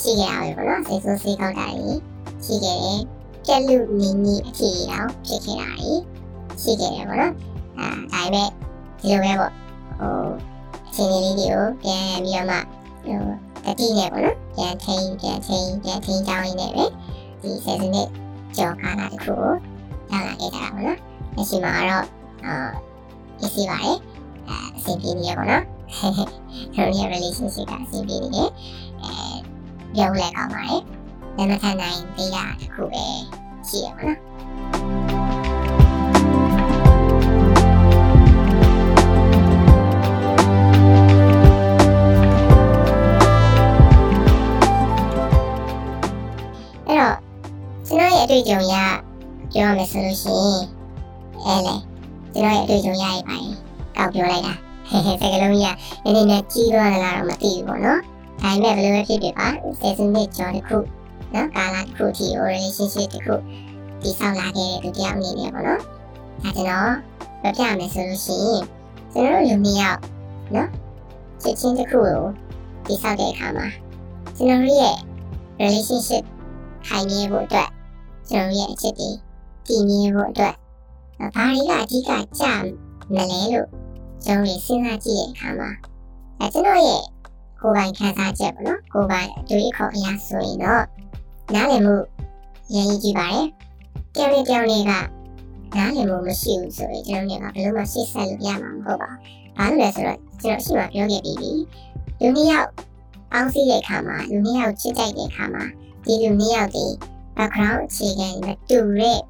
ရှိကြရပါဘောနော်စိတ်ဆိုးစိတ်ကောက်တာကြီးရှိခဲ့တယ်ပြက်လူနီနီအထီတော့ဖြစ်ခဲ့တာကြီးရှိခဲ့တယ်ပေါ့နော်အဲဒါပေမဲ့ဒီလိုပဲပေါ့ဟိုအချိန်လေးတွေကိုပြန်ပြီးတော့မှဟိုတတိနဲ့ပေါ့နော်ပြန်ထိန်ပြန်ထိန်ပြန်ထိန်ကြောင်းရင်းနဲ့ပဲဒီဆယ်စနစ်ကြော်ကားတာတစ်ခုကိုရောက်လာခဲ့ကြတာပေါ့နော်။လက်ရှိမှာတော့အာအစီပါတယ်။အဲအဆင်ပြေနေရပါတော့။ကျွန် တော်ရဲ့ relationship ကအဆင်ပြေနေတယ်။အဲပြောလဲကောင်းပါတယ်။လက်မခံနိုင်သေးတာတစ်ခုပဲရှိရပါတော့။အဲ့တော့ကျွန်တော်ရဲ့အတွေ့အကြုံရပြောရမယ်ဆိုလို့ရှိရင်အဲလေကျွန်တော်ရဲ့အတွေ့အကြုံရရပါတယ်ကောက်ပြောလိုက်တာဟဲ့ဟဲ့ စကလုံးကြီးကနည်းနည်းနဲ့ကြီးသွားတယ်လားတော့မသိဘူးပေါ့နော်ဒါပေမဲ့ဘယ်လိုပဲဖြစ်ဖြစ်ပါဆယ်စုနှစ်ကျော်တစ်ခုနော်ကာလတစ်ခုထိ relationship တစ်ခုဒီဆောက်လာခဲ့တဲ့သူတယောက်အနေနဲ့ပေါ့နော်ဒါကျွန်တော်ပြပြမယ်ဆိုလို့ရှိရင်ကျွန်တော်တို့လူမျိုးယောက်နော်ချစ်ချင်းတစ်ခုကိုဒီဆောက်တဲ့အခါမှာကျွန်တော်တို့ရဲ့ relationship ခိုင်မြဲဖို့အတွက်ကျွန်တော်ရဲ့အချစ်တွေတည်မြဲဖို့အတွက်ဘာတွေကအဓိကကြမလဲလို့ ကျွန်တော်စဉ်းစားကြည့်တဲ့အခါမှာအဲကျွန်တော်ရဲ့ကိုယ်ပိုင်ခံစားချက်ပေါ့နော်ကိုယ်ပိုင်အတွေ့အခေါ်အရာဆိုရင်တော့နားလည်မှုရည်ရည်ကြည့်ပါတယ်တယောက်နဲ့တယောက်နဲ့ကနားလည်မှုမရှိဘူးဆိုရင်ကျွန်တော်တွေကဘယ်လိုမှရှေ့ဆက်လို့ရမှာမဟုတ်ပါဘူးဘာလို့လဲဆိုတော့ကျွန်တော်ရှိမှပြောခဲ့ပြီးပြီလူနှစ်ယောက်ပေါင်းစည်းတဲ့အခါမှာလူနှစ်ယောက်ချစ်တိုက်တဲ့အခါမှာဒီလူနှစ်ယောက်ဒီ background အခြေခံမတူတဲ့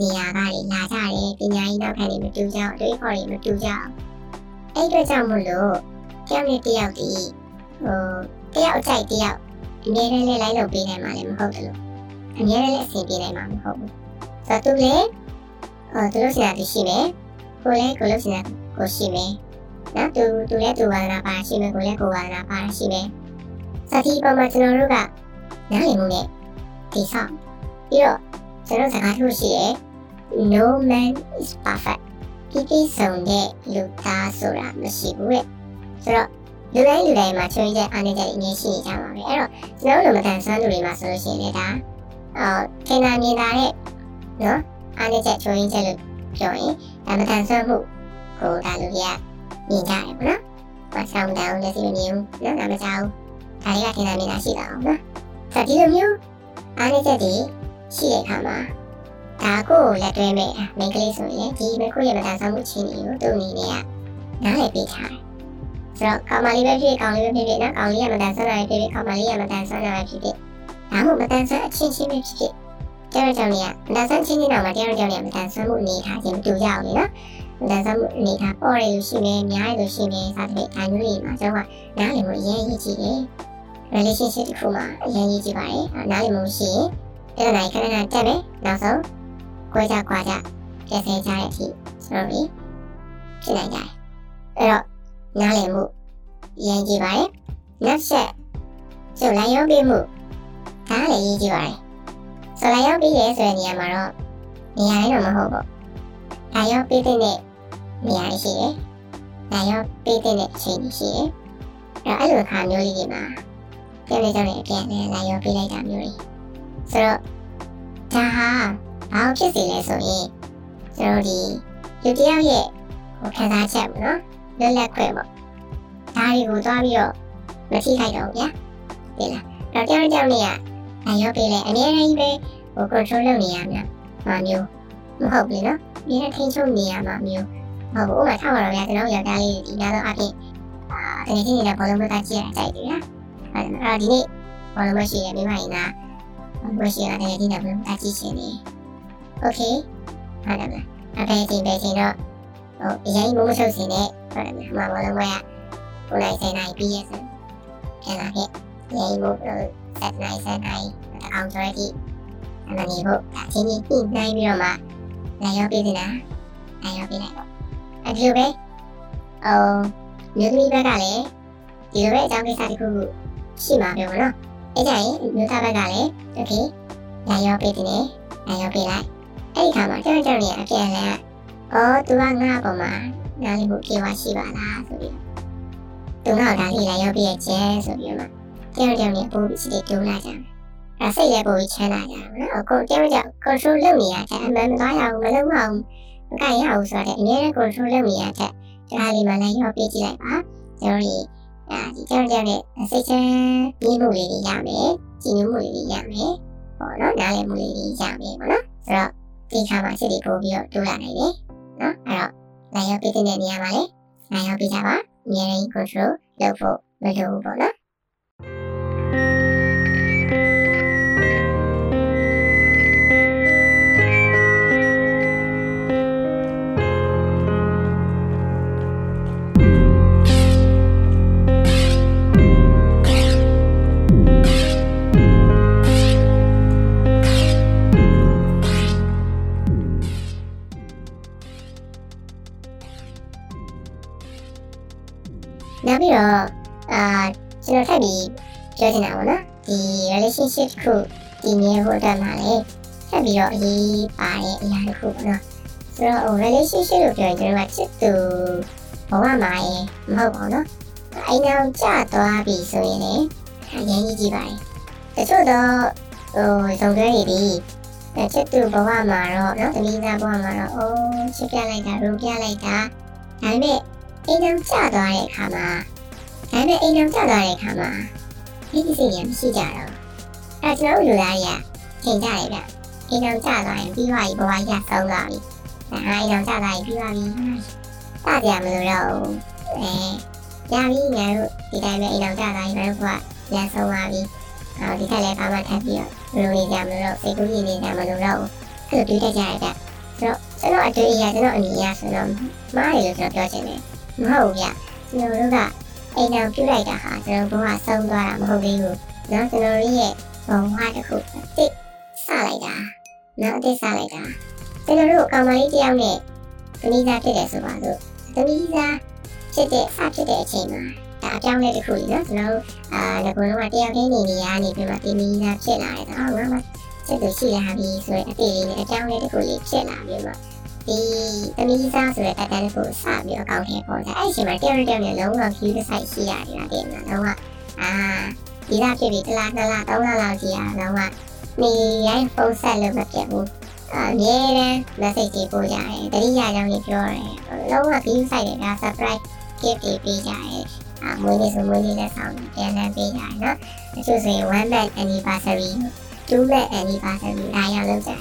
နေရာကနေလာကြတယ်ပညာရေးနောက်ခံတွေမတူကြအောင်အတွေးခေါ်တွေမတူကြအောင် အဲ့အတွက်ကြောင့်မလို့တယောက်နဲ့တယောက်ဒီဟိုတယောက်အကြိုက်တယောက်အများနဲ့လည်းလိုက်လုပ်ပေးနိုင်မှာလည်းမဟုတ်တယ်လို့အများနဲ့လည်းအဆင်ပြေနိုင်မှာမဟုတ်ဘူးဆိုတော့သူလည်းဟိုသူလို့ရှိတာသူရှိမယ်ကိုလည်းကိုလို့ရှိတာကိုရှိမယ်နော်သူသူလည်းသူဝါဒနာပါရှိမယ်ကိုလည်းကိုဝါဒနာပါရှိမယ်စသတိပေါ်မှာကျွန်တော်တို့ကနားလည်မှုနဲ့ဒီဆောင်ပြီးတော့ကျွန်တော်စကားထုတ်ရှိတယ် no man is perfect ပြည့်ပြည့်စုံတဲ့လူသားဆိုတာမရှိဘူးတဲ့ဆိုတော့လူတိုင်းလူတိုင်းမှာချွေးချက်အားနည်းချက်တွေအများရှိနေကြပါပဲအဲ့တော့ကျွန်တော်တို့မတန်ဆွမ်းသူတွေမှာဆိုလို့ရှိရင်လည်းဒါအော်ထင်သာမြင်သာတဲ့နော်အားနည်းချက်ချွေးချက်လို့ပြောရင်ဒါမတန်ဆွမ်းမှုကိုဒါလူတွေကမြင်ကြတယ်ပေါ့နော်မဆောင်တောင်းလက်စီမမြင်ဘူးနော်ဒါမကြောက်ဒါတွေကထင်သာမြင်သာရှိတာအောင်နော်ဆိုတော့ဒီလိုမျိုးအားနည်းချက်တွေရှိတဲ့အခါမှာ ဒါကိုလက်တွဲမဲ့မိန်းကလေးဆိုရင်ဒီမိခုရဲ့မတန်ဆွမ်းမှုချင်းတွေကိုသူ့အနေနဲ့ကနားလည်ပေးထားတယ်ဆိုတော့ကောင်မလေးပဲဖြစ်ကောင်လေးပဲဖြစ်ဖြစ်နော်ကောင်လေးကမတန်ဆွမ်းတာပဲဖြစ်ဖြစ်ကောင်မလေးကမတန်ဆွမ်းတာပဲဖြစ်ဖြစ်ဒါမှမဟုတ်မတန်ဆွမ်းအချင်းချင်းပဲဖြစ်ဖြစ်ကျတော့ကြောင့်နေရမတန်ဆွမ်းချင်းချင်းတော့မှတရားကြောင့်နေမတန်ဆွမ်းမှုအနေထားချင်းမတူကြအောင်လေနော်မတန်ဆွမ်းမှုအနေထားပေါ်ရလို့ရှိနေများရလို့ရှိနေစသဖြင့်အမျိုးတွေမှာကျွန်တော်ကနားလည်မှုအရင်ကြီးကြည့်တယ် relationship တစ်ခုမှာအရင်ကြီးကြည့်ပါတယ်နားလည်မှုရှိရင်အဲ့ဒါနိုင်ခဏခဏတက်မယ်နောက်ဆုံး ကြွယ်ကြကွာကြပြည့်စဲကြတဲ့အထိဆိုတော့ဖြစ်နိုင်ကြတယ်အဲ့တော့နားလည်မှုအရင်ကြီးပါတယ်နောက်ဆက်ကျုပ်လိုက်ရောပေးမှုဒါလည်းရေးကြည့်ပါတယ်ဆိုလိုက်ရောပေးရဲဆိုတဲ့နေရာမှာတော့နေရာတိုင်းတော့မဟုတ်ဘူးဒါရောပေးတဲ့နေရာရှိတယ်ဒါရောပေးတဲ့အချိန်ရှိတယ်အဲ့တော့အဲ့လိုအခါမျိုးလေးတွေမှာပြန်လေကြောင်းနေအပြန်လဲလာရောပေးလိုက်တာမျိုးတွေဆိုတော့ဒါဟာ ဘာဖြစ်စီလဲဆိုရင်ကျွန်တော်ဒီလူတယောက်ရဲ့ဟိုခံစားချက်ပေါ့နော်လွတ်လပ်ခွင့်ပေါ့ဒါတွေကိုသွားပြီးတော့မထိခိုက်တော့ဘူးဗျာဒီလားတော့တယောက်တယောက်နေရလာရောပေးလဲအများကြီးပဲဟို control လုပ်နေရမှာမှာမျိုးမဟုတ်ဘူးနော်ဒီနဲ့ထိန်းချုပ်နေရမှာမျိုးဟုတ်ဘူးဥပမာထားပါတော့ဗျာကျွန်တော်ယောက်ျားလေးဒီနားတော့အပြင်အာတကယ်ချင်းနေတဲ့ဘောလုံးဘက်ကကြည့်ရတာကြိုက်တယ်ဗျာအဲ့တော့ဒီနေ့ဘောလုံးမရှိရမိမရင်ကမရှိရတဲ့ဒီနေ့ဘောလုံးအကြည့်ရှင်နေ โอเคဟုတ်တယ်ဗျအဖေချင်းပဲချင်းတော့ဟိုအရင်မမဆုပ်စင်နဲ့ဟုတ်တယ်ဗျမဘောလုံးဘက်ကကိုလိုက်ဆိုင်နိုင်ပြီးရစပြန်လာခဲ့ရင်မို့ဆက်နိုင်ဆက်နိုင်အောင်ဆိုရည်အမှန်ကြီးဖို့အချင်းကြီးပြနိုင်ပြီးတော့မှလည်းရောက်ပြီးနေတာလည်းရောက်ပြီးလိုက်ပေါ့အဲ့ဒီလိုပဲအော်မြို့သမီးဘက်ကလည်းဒီလိုပဲအကြောင်းကိစ္စတစ်ခုခုရှိမှာပြောမနော်အဲ့ကြရင်မြို့သားဘက်ကလည်းโอเคလည်းရောက်ပြီးတယ်လည်းရောက်ပြီးလိုက် အဲ့ဒီခါမှာကျွန်တော်ကျွန်တော်နေအပြန်လဲအော်သူကငါ့ပေါ်မှာနားလည်မှုပြေဝရှိပါလားဆိုပြီးသူကဒါလေးလည်းရောက်ပြီးရဲ့ကျဲဆိုပြီးတော့တယောက်တယောက်နဲ့ပို့ပြီးစိတ်တိုးလာကြတယ်။အဲစိတ်လည်းပို့ပြီးချမ်းသာကြတယ်နော်။အခုတယောက်တယောက် control လုပ်နေရတဲ့အမှန်မသွားရအောင်မလုပ်အောင်မကရအောင်ဆိုတော့အများနဲ့ control လုပ်နေရတဲ့ဒါလေးမှလည်းရောပြကြည့်လိုက်ပါ။ကျွန်တော်ဒီအဲဒီတယောက်တယောက်နဲ့စိတ်ချမ်းမြေမှုလေးတွေရမယ်။ကြည်ညိုမှုလေးတွေရမယ်။ဟောနော်နားလည်မှုလေးတွေရမယ်ပေါ့နော်။ဆိုတော့ ဒီခါမှာစိတ်တွေပို့ပြီးတော့တိုးလာနိုင်တယ်။နော်။အဲ့တော့နိုင်ရောပြတဲ့နေရာမှာလည်းနိုင်ရောပြကြပါ။အများကြီး control လုပ်ဖို့မလိုဘူးပေါ့နော်။ နောက်ပြီးတော့အာကျွန်တော်ထပ်ပြီးပြောချင်တာပေါ့နော်ဒီ relationship တစ်ခုဒီနေဖို့အတွက်မှာလေထပ်ပြီးတော့အရေးပါတဲ့အရာတစ်ခုပေါ့နော်ဆိုတော့ဟို relationship လို့ပြောရင်ကျွန်တော်ကချစ်သူဘဝမှာရေမဟုတ်ပါဘူးနော်အိမ်အောင်ကြသွားပြီဆိုရင်လေအရင်ကြီးကြည့်ပါလေတချို့တော့ဟိုဇုံတွဲတွေဒီချစ်သူဘဝမှာတော့နော်သမီးသားဘဝမှာတော့အိုးချစ်ပြလိုက်တာရူပြလိုက်တာဒါပေမဲ့ အိမ်အောင်ကျသွားတဲ့အခါမှာဒါပေမဲ့အိမ်အောင်ကျသွားတဲ့အခါမှာဒီဒီစိတ်ရမရှိကြတော့အဲကျွန်တော်တို့လူသားတွေကချိန်ကြတယ်ဗျအိမ်အောင်ကျသွားရင်ပြီးသွားပြီဘဝကြီးကဆုံးသွားပြီအဲအိမ်အောင်ကျသွားရင်ပြီးသွားပြီတာကြမလို့တော့အဲရပြီငါတို့ဒီတိုင်းပဲအိမ်အောင်ကျသွားရင်ငါတို့ကရဆုံးသွားပြီအော်ဒီခက်လည်းဘာမှထပ်ပြီးတော့လူနေကြမလို့တော့စိတ်ကူးရည်နေကြမလို့တော့အဲ့လိုတွေးတတ်ကြရတဲ့ဆိုတော့ကျွန်တော်အတွေ့အကြုံကျွန်တော်အမြင်အရဆိုတော့မားတယ်လို့ကျွန်တော်ပြောချင်တယ် မဟုတ်ဘူးဗျကျွန်တော်တို့ကအိမ်တော်ပြုတ်လိုက်တာဟာကျွန်တော်ဘဝဆုံးသွားတာမဟုတ်သေးဘူးနော်ကျွန်တော်တို့ရဲ့ဘဝတစ်ခုအစ်စ်စလိုက်တာနော်အစ်စ်စလိုက်တာကျွန်တော်တို့ကောင်မလေးတယောက်နဲ့တမိသားဖြစ်တယ်ဆိုပါစို့တမိသားဖြစ်တဲ့အဖြစ်တဲ့အချိန်မှာဒါအပြောင်းလဲတစ်ခုလीနော်ကျွန်တော်တို့အာငကုံလုံးကတယောက်ချင်းနေနေရနေပြီးမှတမိသားဖြစ်လာတယ်တော့ငါမှချက်သူရှိလာပြီဆိုရင်အသေးလေးနဲ့အပြောင်းလဲတစ်ခုလေးဖြစ်လာပြီးမှ ဒီသမီးစားဆိုတဲ့တက်တန်းကိုစပြီးတော့ကောင်းခဲ့ပေါ်တယ်အဲ့ဒီချိန်မှာတယောက်တယောက်နဲ့လုံးဝ view တစ်ဆိုင်ရှိရတယ်တင်လားလုံးဝအာဒီလားဖြစ်ပြီးတစ်လားနှစ်လားသုံးလားလောက်ကြီးရလုံးဝနေရိုင်းဖုန်းဆက်လို့မပြတ်ဘူးအမြဲတမ်း message တွေပို့ကြတယ်တတိယကြောင့်ကြီးပြောတယ်လုံးဝ view ဆိုင်တွေက surprise gift တွေပေးကြတယ်အမွေးနေ့ဆိုမွေးနေ့လက်ဆောင်ပြန်လည်ပေးကြတယ်နော်တချို့ဆိုရင် one month anniversary two month anniversary အားရလုပ်ကြတယ်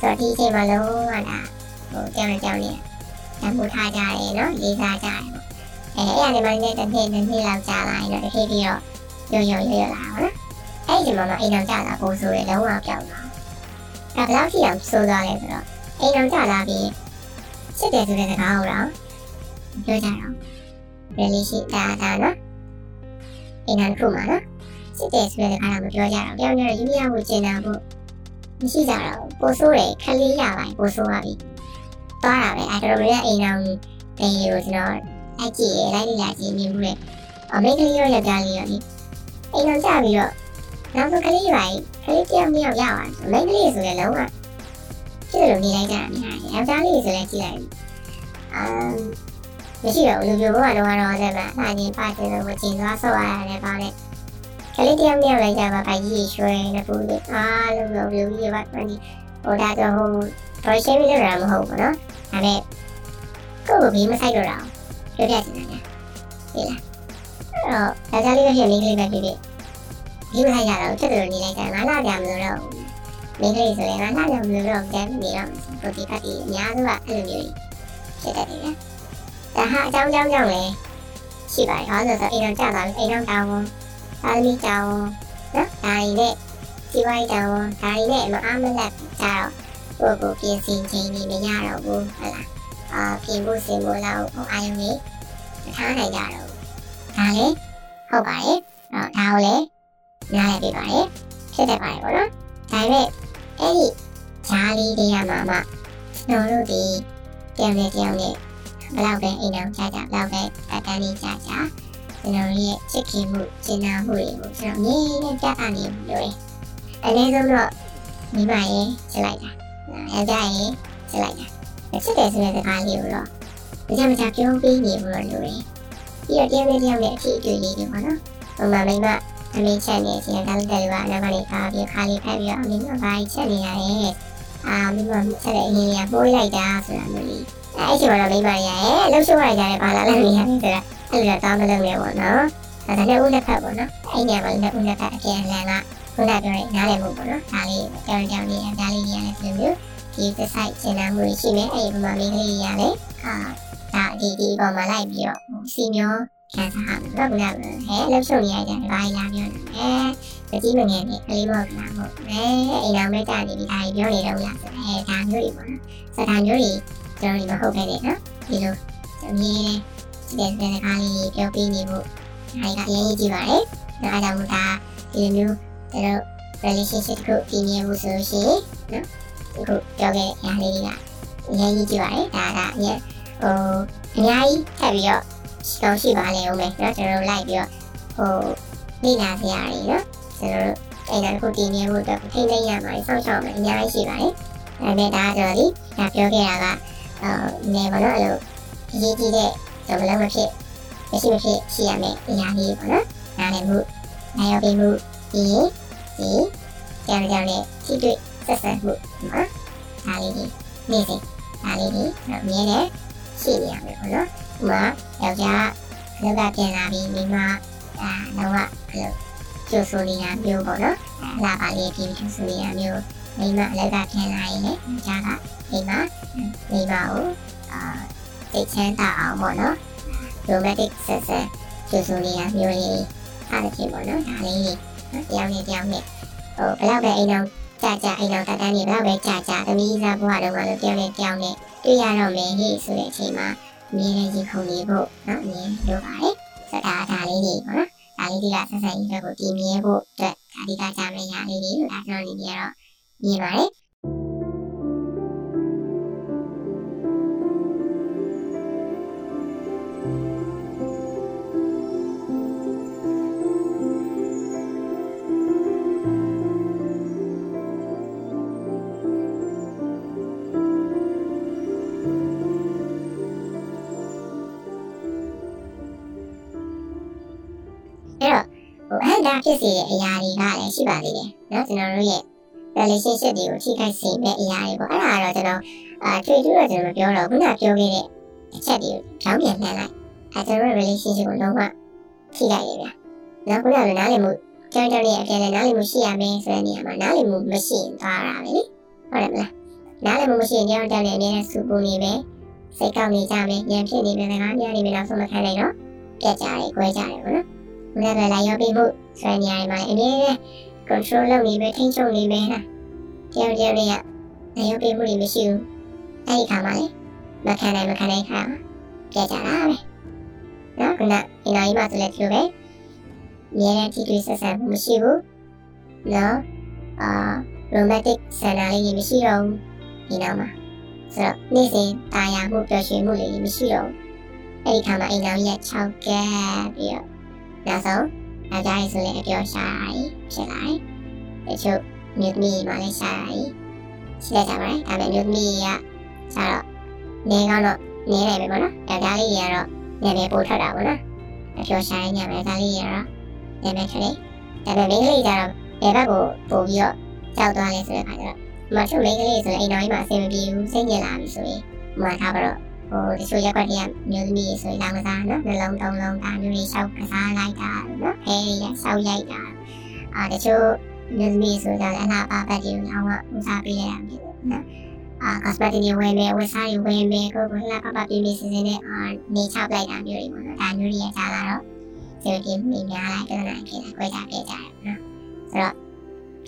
ဆိုတော့ဒီအချိန်မှာလုံးဝဒါ ဟိုကြောင်ကြောင်နေတန်ဖိုးထားကြတယ်နော်လေးစားကြတယ်ပေါ့အဲအဲ့ဒါလည်းမင်းတစ်နှစ်နှစ်နှစ်လောက်ကြာလာရင်တော့တစ်ခေတ်ပြီးတော့ရောရောရောရောလာပါနော်အဲ့ဒီမှာတော့အိမ်အောင်ကြတာပို့ဆိုရလုံးဝပြောင်းလာဒါဘယ်လောက်ထိအောင်ဆိုးသွားလဲဆိုတော့အိမ်အောင်ကြလာပြီးစစ်တယ်ဆိုတဲ့စကားကိုတော့ပြောကြတော့ relation ဒါဒါနော်အိမ်အောင်ခုမှာနော်စစ်တယ်ဆိုတဲ့စကားတော့မပြောကြတော့ပြောင်းကြတော့ယူရဖို့ကျင်တာပေါ့မရှိကြတော့ပိုဆိုးတယ်ခလေးရပါပိုဆိုးပါပြီ သွားတာပဲအဲ့တော့လည်းအိမ်အောင်တေးကိုကျွန်တော်အကြည့်ရလိုက်လိုက်ကြည့်မြင်မှုလေအမေကလေးရောယောက်ျားလေးရောဒီအိမ်အောင်ကြပြီးတော့နောက်ဆုံးကလေးပါကလေးတယောက်နှစ်ယောက်ရပါတယ်အမေကလေးဆိုလည်းလုံးဝဖြစ်လို့နေလိုက်ကြတာများတယ်ယောက်ျားလေးဆိုလည်းကြည့်လိုက်အမ်မရှိတော့လူမျိုးဘဝတော့တော့တဲ့မှာအရင်ပါတင်လို့ကျင်သွားဆော့ရတယ်ပါလေကလေးတယောက်နှစ်ယောက်လိုက်ကြမှာဗိုက်ကြီးရွှဲနေပူနေအားလုံးလုံးလူကြီးပါဒီဟိုဒါတော့ဟို version လေးတော့မဟုတ်ဘူးနော်ဒါပေမဲ့ကိုယ့်ကိုဘီမဆိုင်တော့တာပြောပြချင်တာလေဟဲ့လားအဲ့တော့ဒါကြလေးပဲဖြစ်မိန်းကလေးပဲဖြစ်ဖြစ်ဒီမဆိုင်ရတော့ချက်တော်နေလိုက်တာငါလာကြမလို့တော့မိန်းကလေးဆိုရင်ငါလာကြမလို့တော့တန်းနေတော့ပရိုတီပတ်တီအများစုကအဲ့လိုမျိုးဖြစ်တတ်တယ်ဒါဟာအကြောင်းကြောင်းကြောင့်လေရှိပါတယ်ဟောဆိုတော့အိမ်တော်ကြာသွားပြီအိမ်တော်တောင်းဝန်သာသမီတောင်းဝန်နော်ဒါရီနဲ့ဒီဝိုင်းတောင်းဝန်ဒါရီနဲ့မအားမလက်ကြတော့ ကိုကိုပြင်ဆင်ခြင်းနေမရတော့ဘူးဟုတ်လားအာပြင်ဖို့စင်ဖို့လောက်အာယုံနေမထားနိုင်ကြတော့ဒါလေဟုတ်ပါတယ်အဲ့ဒါကိုလေနားလည်ပေးပါတယ်ဖြစ်တတ်ပါတယ်ပေါ့နော်ဒါပေမဲ့အဲ့ဒီဂျာလီတွေကမှမှကျွန်တော်တို့ဒီတယောက်နဲ့တယောက်နဲ့ဘယ်လောက်ပဲအိမ်အောင်ကြကြဘယ်လောက်ပဲအတန်းလေးကြကြကျွန်တော်ရဲ့ချစ်ခင်မှုကျင်နာမှုတွေကိုကျွန်တော်အမြဲတမ်းပြသနေလို့ရတယ်အနည်းဆုံးတော့မိမရဲ့ချစ်လိုက်တာ ယောက်ျားရဲ့ချစ်လိုက်တာချစ်တယ်ဆိုတဲ့စကားလေးကိုတော့မကြမကြပြောပြီးနေလို့လို့ရတယ်ပြီးတော့တယောက်နဲ့တယောက်နဲ့အထီးအတွေ့လေးတွေပေါ့နော်ဟိုမှာမိမအမေချက်နေချင်းကလည်းတယ်ကအနောက်ကနေခါပြီးခါလေးဖက်ပြီးတော့အမေကဘာချက်နေရတယ်အာမိမချက်တဲ့အရင်ကပိုးလိုက်တာဆိုတာမျိုးလေးအဲ့ဒီမှာတော့မိမရရဲ့လှုပ်ရှုပ်ရကြတယ်ဘာလာလဲနေရတယ်ဆိုတာအဲ့လိုတော့မလုပ်ရဘူးနော်ဒါလည်းဦးလက်ဖက်ပေါ့နော်အဲ့ဒီမှာလည်းဦးလက်ဖက်အပြန်လန်က ခုနပြောတဲ့နားလည်မှုပေါ့နော်ဒါလေးကြောင်ကြောင်လေးအသားလေးကြီးရတယ်ဆိုမျိုးဒီသဆိုင်ကျင်နာမှုရှိမယ်အဲ့ဒီမှာမိန်းကလေးကြီးရတယ်အာဒါဒီဒီပေါ်မှာလိုက်ပြီးတော့စီမျိုးခံစားရမှာတော့ဘယ်လဲဟဲ့လှုပ်ရှုပ်နေရကြတယ်ဘာလာပြောနေလဲတတိမငယ်နဲ့ကလေးမဟုတ်လားဟုတ်အဲအိမ်တော်မဲ့တာနေပြီးဒါပြောနေတော့လားဆိုအဲဒါမျိုးတွေပေါ့နော်စတာမျိုးတွေကျွန်တော်ဒီမဟုတ်ပဲလေနော်ဒီလိုအမြင်တဲ့တဲ့ကားလေးပြောပြနေဖို့အဲကအရင်ကြီးပါတယ်ဒါကြောင့်မို့ဒါဒီလိုမျိုး ဒါတော့ relationship ကိုပြင်ရမှုဆိုလို့ရှိရင်နော်အခုပြောခဲ့တဲ့အရာလေးတွေကငြိမ်းကြီးကြည့်ပါတယ်ဒါကညဟိုအများကြီးထပ်ပြီးတော့ရှိတော့ရှိပါလေဦးမယ်နော်ကျွန်တော်လိုက်ပြီးတော့ဟိုနေလာစရာတွေနော်ကျွန်တော်တို့အဲ့ဒါကိုပြင်ရမှုအတွက်ထိမ့်သိမ့်ရမှာစောင့်ရှောက်မှာအများကြီးရှိပါတယ်ဒါပေမဲ့ဒါကျွန်တော်ဒီဒါပြောခဲ့တာကအော်နေပါတော့အဲ့လိုအရေးကြီးတဲ့ကျွန်တော်လည်းမဖြစ်မရှိမဖြစ်ရှိရမယ်အရာကြီးပေါ့နော်ဒါလည်းမှုနိုင်ရပြီမှုဒီ ဒီကြောင်ကြောင်နဲ့ထိတွေ့ဆက်ဆံမှုနော်ဒါလေးဒီနေ့စဉ်ဒါလေးဒီအမြဲတမ်းရှိနေရမယ်ပေါ့နော်ဥမာယောက်ျားအလုပ်ကပြန်လာပြီးမိမအာတော့ကအဲ့လိုကျိုးဆိုနေတာမျိုးပေါ့နော်လာပါလေပြီးကျိုးဆိုနေတာမျိုးမိမအလုပ်ကပြန်လာရင်လည်းယောက်ျားကမိမမိမကိုအာသိချမ်းသာအောင်ပေါ့နော် romantic ဆက်ဆက်ကျိုးဆိုနေတာမျိုးလေးအားဖြင့်ပေါ့နော်ဒါလေးတ ရားနဲ့တရားနဲ့ဟိုဘယ်တော့ပဲအိမ်အောင်ကြာကြာအိမ်အောင်တတန်းနေဘယ်တော့ပဲကြာကြာသမီးစားဘဝတော့မှလို့ပြောနေကြောင်းနဲ့တွေ့ရတော့မယ်ဟိဆိုတဲ့အချိန်မှာအမြဲတမ်းရင်ခုန်နေဖို့နော်အမြဲလိုပါတယ်ဆိုတော့ဒါလေးတွေပေါ့နော်ဒါလေးတွေကဆက်ဆက်ရေးကိုတည်မြဲဖို့အတွက်အဓိကကြမယ့်ရာလေးတွေဒါကျွန်တော်ဒီနေ့တော့မြင်ပါတယ် ဖြစ်စေတဲ့အရာတွေကလည်းရှိပါသေးတယ်နော်ကျွန်တော်တို့ရဲ့ relationship တွေကိုထိခိုက်စေမဲ့အရာတွေပေါ့အဲ့ဒါကတော့ကျွန်တော်အာတွေ့တွေ့တော့ကျွန်တော်မပြောတော့ခုနပြောခဲ့တဲ့အချက်တွေကိုကြောင်းပြန်လှမ်းလိုက်အဲကျွန်တော်တို့ relationship ကိုလုံးဝထိခိုက်ရဗျာနော်ခုနကနားလည်မှုကြောင်းကြောင်းလေးအပြည့်နဲ့နားလည်မှုရှိရမယ်ဆိုတဲ့နေရာမှာနားလည်မှုမရှိရင်သွားတာပဲလေဟုတ်တယ်မလားနားလည်မှုမရှိရင်ကြောင်းကြောင်းလေးအမြဲတမ်းစူပူနေပဲစိတ်ကောက်နေကြမယ်ညံဖြစ်နေမယ်စကားများနေမယ်နောက်ဆုံးမခံနိုင်တော့ပြက်ကြတယ်၊ခွဲကြတယ်ပေါ့နော်။ ဘုရားကလာရောက်ပြီးမှုဆိုတဲ့နေရာတွေမှာအမြဲတမ်း control လုပ်နေပဲထိန်းချုပ်နေပဲလား။တယောက်တယောက်တွေကလာရောက်ပြီးမှုတွေမရှိဘူး။အဲဒီခါမှာလေမခံနိုင်မခံနိုင်ခါပြက်ကြတာပဲ။နော်ခုနဒီနိုင်မှာဆိုလည်းဒီလိုပဲ။မြဲတမ်းထိတွေ့ဆက်ဆံမှုမရှိဘူး။နော်အာ romantic ဆန္ဒလေးတွေမရှိတော့ဘူးဒီနောက်မှာဆိုတော့နေ့စဉ်တာယာမှုပျော်ရွှင်မှုတွေမရှိတော့ဘူးအဲ့ဒီခါမှာအိမ်တော်ကြီးက6ကက်ပြီးတော့ နောက်ဆုံးယောက်ျားကြီးဆိုလည်းအပြောရှာတာဖြစ်လာတယ်တချို့မြို့သမီးမှလည်းရှာတာရှိတတ်ကြပါတယ်ဒါပေမဲ့မြို့သမီးကရှာတော့နေကတော့နေတယ်ပဲပေါ့နော်ယောက်ျားလေးကြီးကတော့နေနေပို့ထွက်တာပေါ့နော်အပြောရှာရညမယ်ဒါလေးကြီးကတော့နေနေခလေးဒါပေမဲ့မိန်းကလေးကျတော့ဘယ်ဘက်ကိုပို့ပြီးတော့ကြောက်သွားလဲဆိုတဲ့ခါကျတော့မချုံမိန်းကလေးဆိုရင်အိမ်တော်ကြီးမှာအဆင်မပြေဘူးစိတ်ညစ်လာပြီဆိုရင်မှာထားပါတော့ ဟိုတချို့ရက်ကွက်တွေကမျိုးသမီးဆိုရင်လောင်ကစားနော်နှလုံးသုံးလုံးဒါမျိုးတွေရှောက်ကစားလိုက်တာနော်အဲရရှောက်ရိုက်တာအာတချို့မျိုးသမီးဆိုကြတယ်အနာပါပတ်ကြီးအောင်ကဦးစားပေးရတာမျိုးနော်အာ cosmetic တွေဝင်မယ်ဝတ်စားတွေဝင်မယ်ကိုကိုလာပပပြင်းပြစစနဲ့အာနေချလိုက်တာမျိုးတွေပေါ့နော်ဒါမျိုးတွေရကြလာတော့ဒီလိုပြင်းများလိုက်တော့နိုင်ဖြစ်တယ်ကြွေးကြပြကြတယ်နော်ဆိုတော့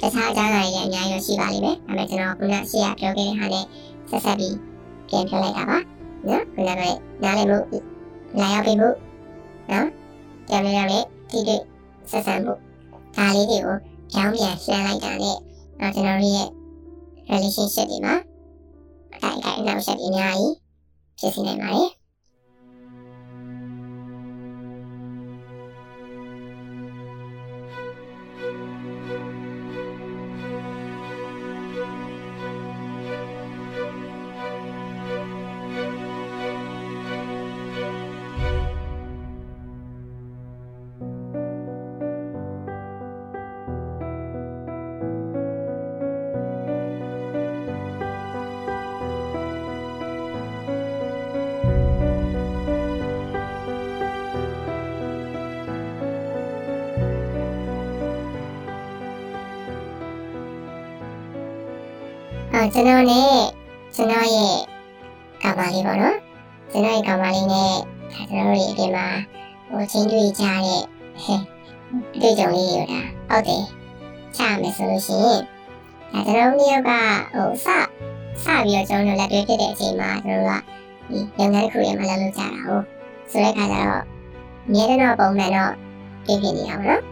တခြားအကြောင်းအရာတွေအများကြီးရှိပါလိမ့်မယ်ဒါပေမဲ့ကျွန်တော်ခုနရှေ့ကပြောခဲ့တဲ့ဟာနဲ့ဆက်ဆက်ပြီးပြန်ပြောလိုက်တာပါ နော်ခုနကနားလည်မှုလာရောက်ပြီးမှုနော်ပြန်ပြန်လေးဒီဒီဆက်ဆံမှုဒါလေးတွေကိုကြောင်းပြန်ရှင်းလိုက်တာနဲ့တော့ကျွန်တော်တို့ရဲ့ relationship တွေမှာအတိုင်းအတိုင်းနောက်ဆက်ပြီးအများကြီးဖြစ်စီနိုင်ပါတယ် ကျွန်တော်နဲ့ကျွန်တော်ရဲ့ကောင်မလေးပေါ့နော်ကျွန်တော်ရဲ့ကောင်မလေးနဲ့ကျွန်တော်တို့ရဲ့အပြင်မှာဟိုချင်းတွေ့ကြတဲ့ဟဲ့တွေ့ကြုံလေးရောဒါဟုတ်တယ်ချမယ်ဆိုလို့ရှိရင်အဲကျွန်တော်တို့ယောက်ကဟိုစစပြီးတော့ကျွန်တော်တို့လက်တွေ့ဖြစ်တဲ့အချိန်မှာကျွန်တော်တို့ကဒီလုပ်ငန်းတစ်ခုရဲ့မလုပ်လို့ကြတာဟုတ်ဆိုတဲ့ခါကျတော့အများတော့ပုံမှန်တော့ပြည့်ပြည့်နေအောင်နော်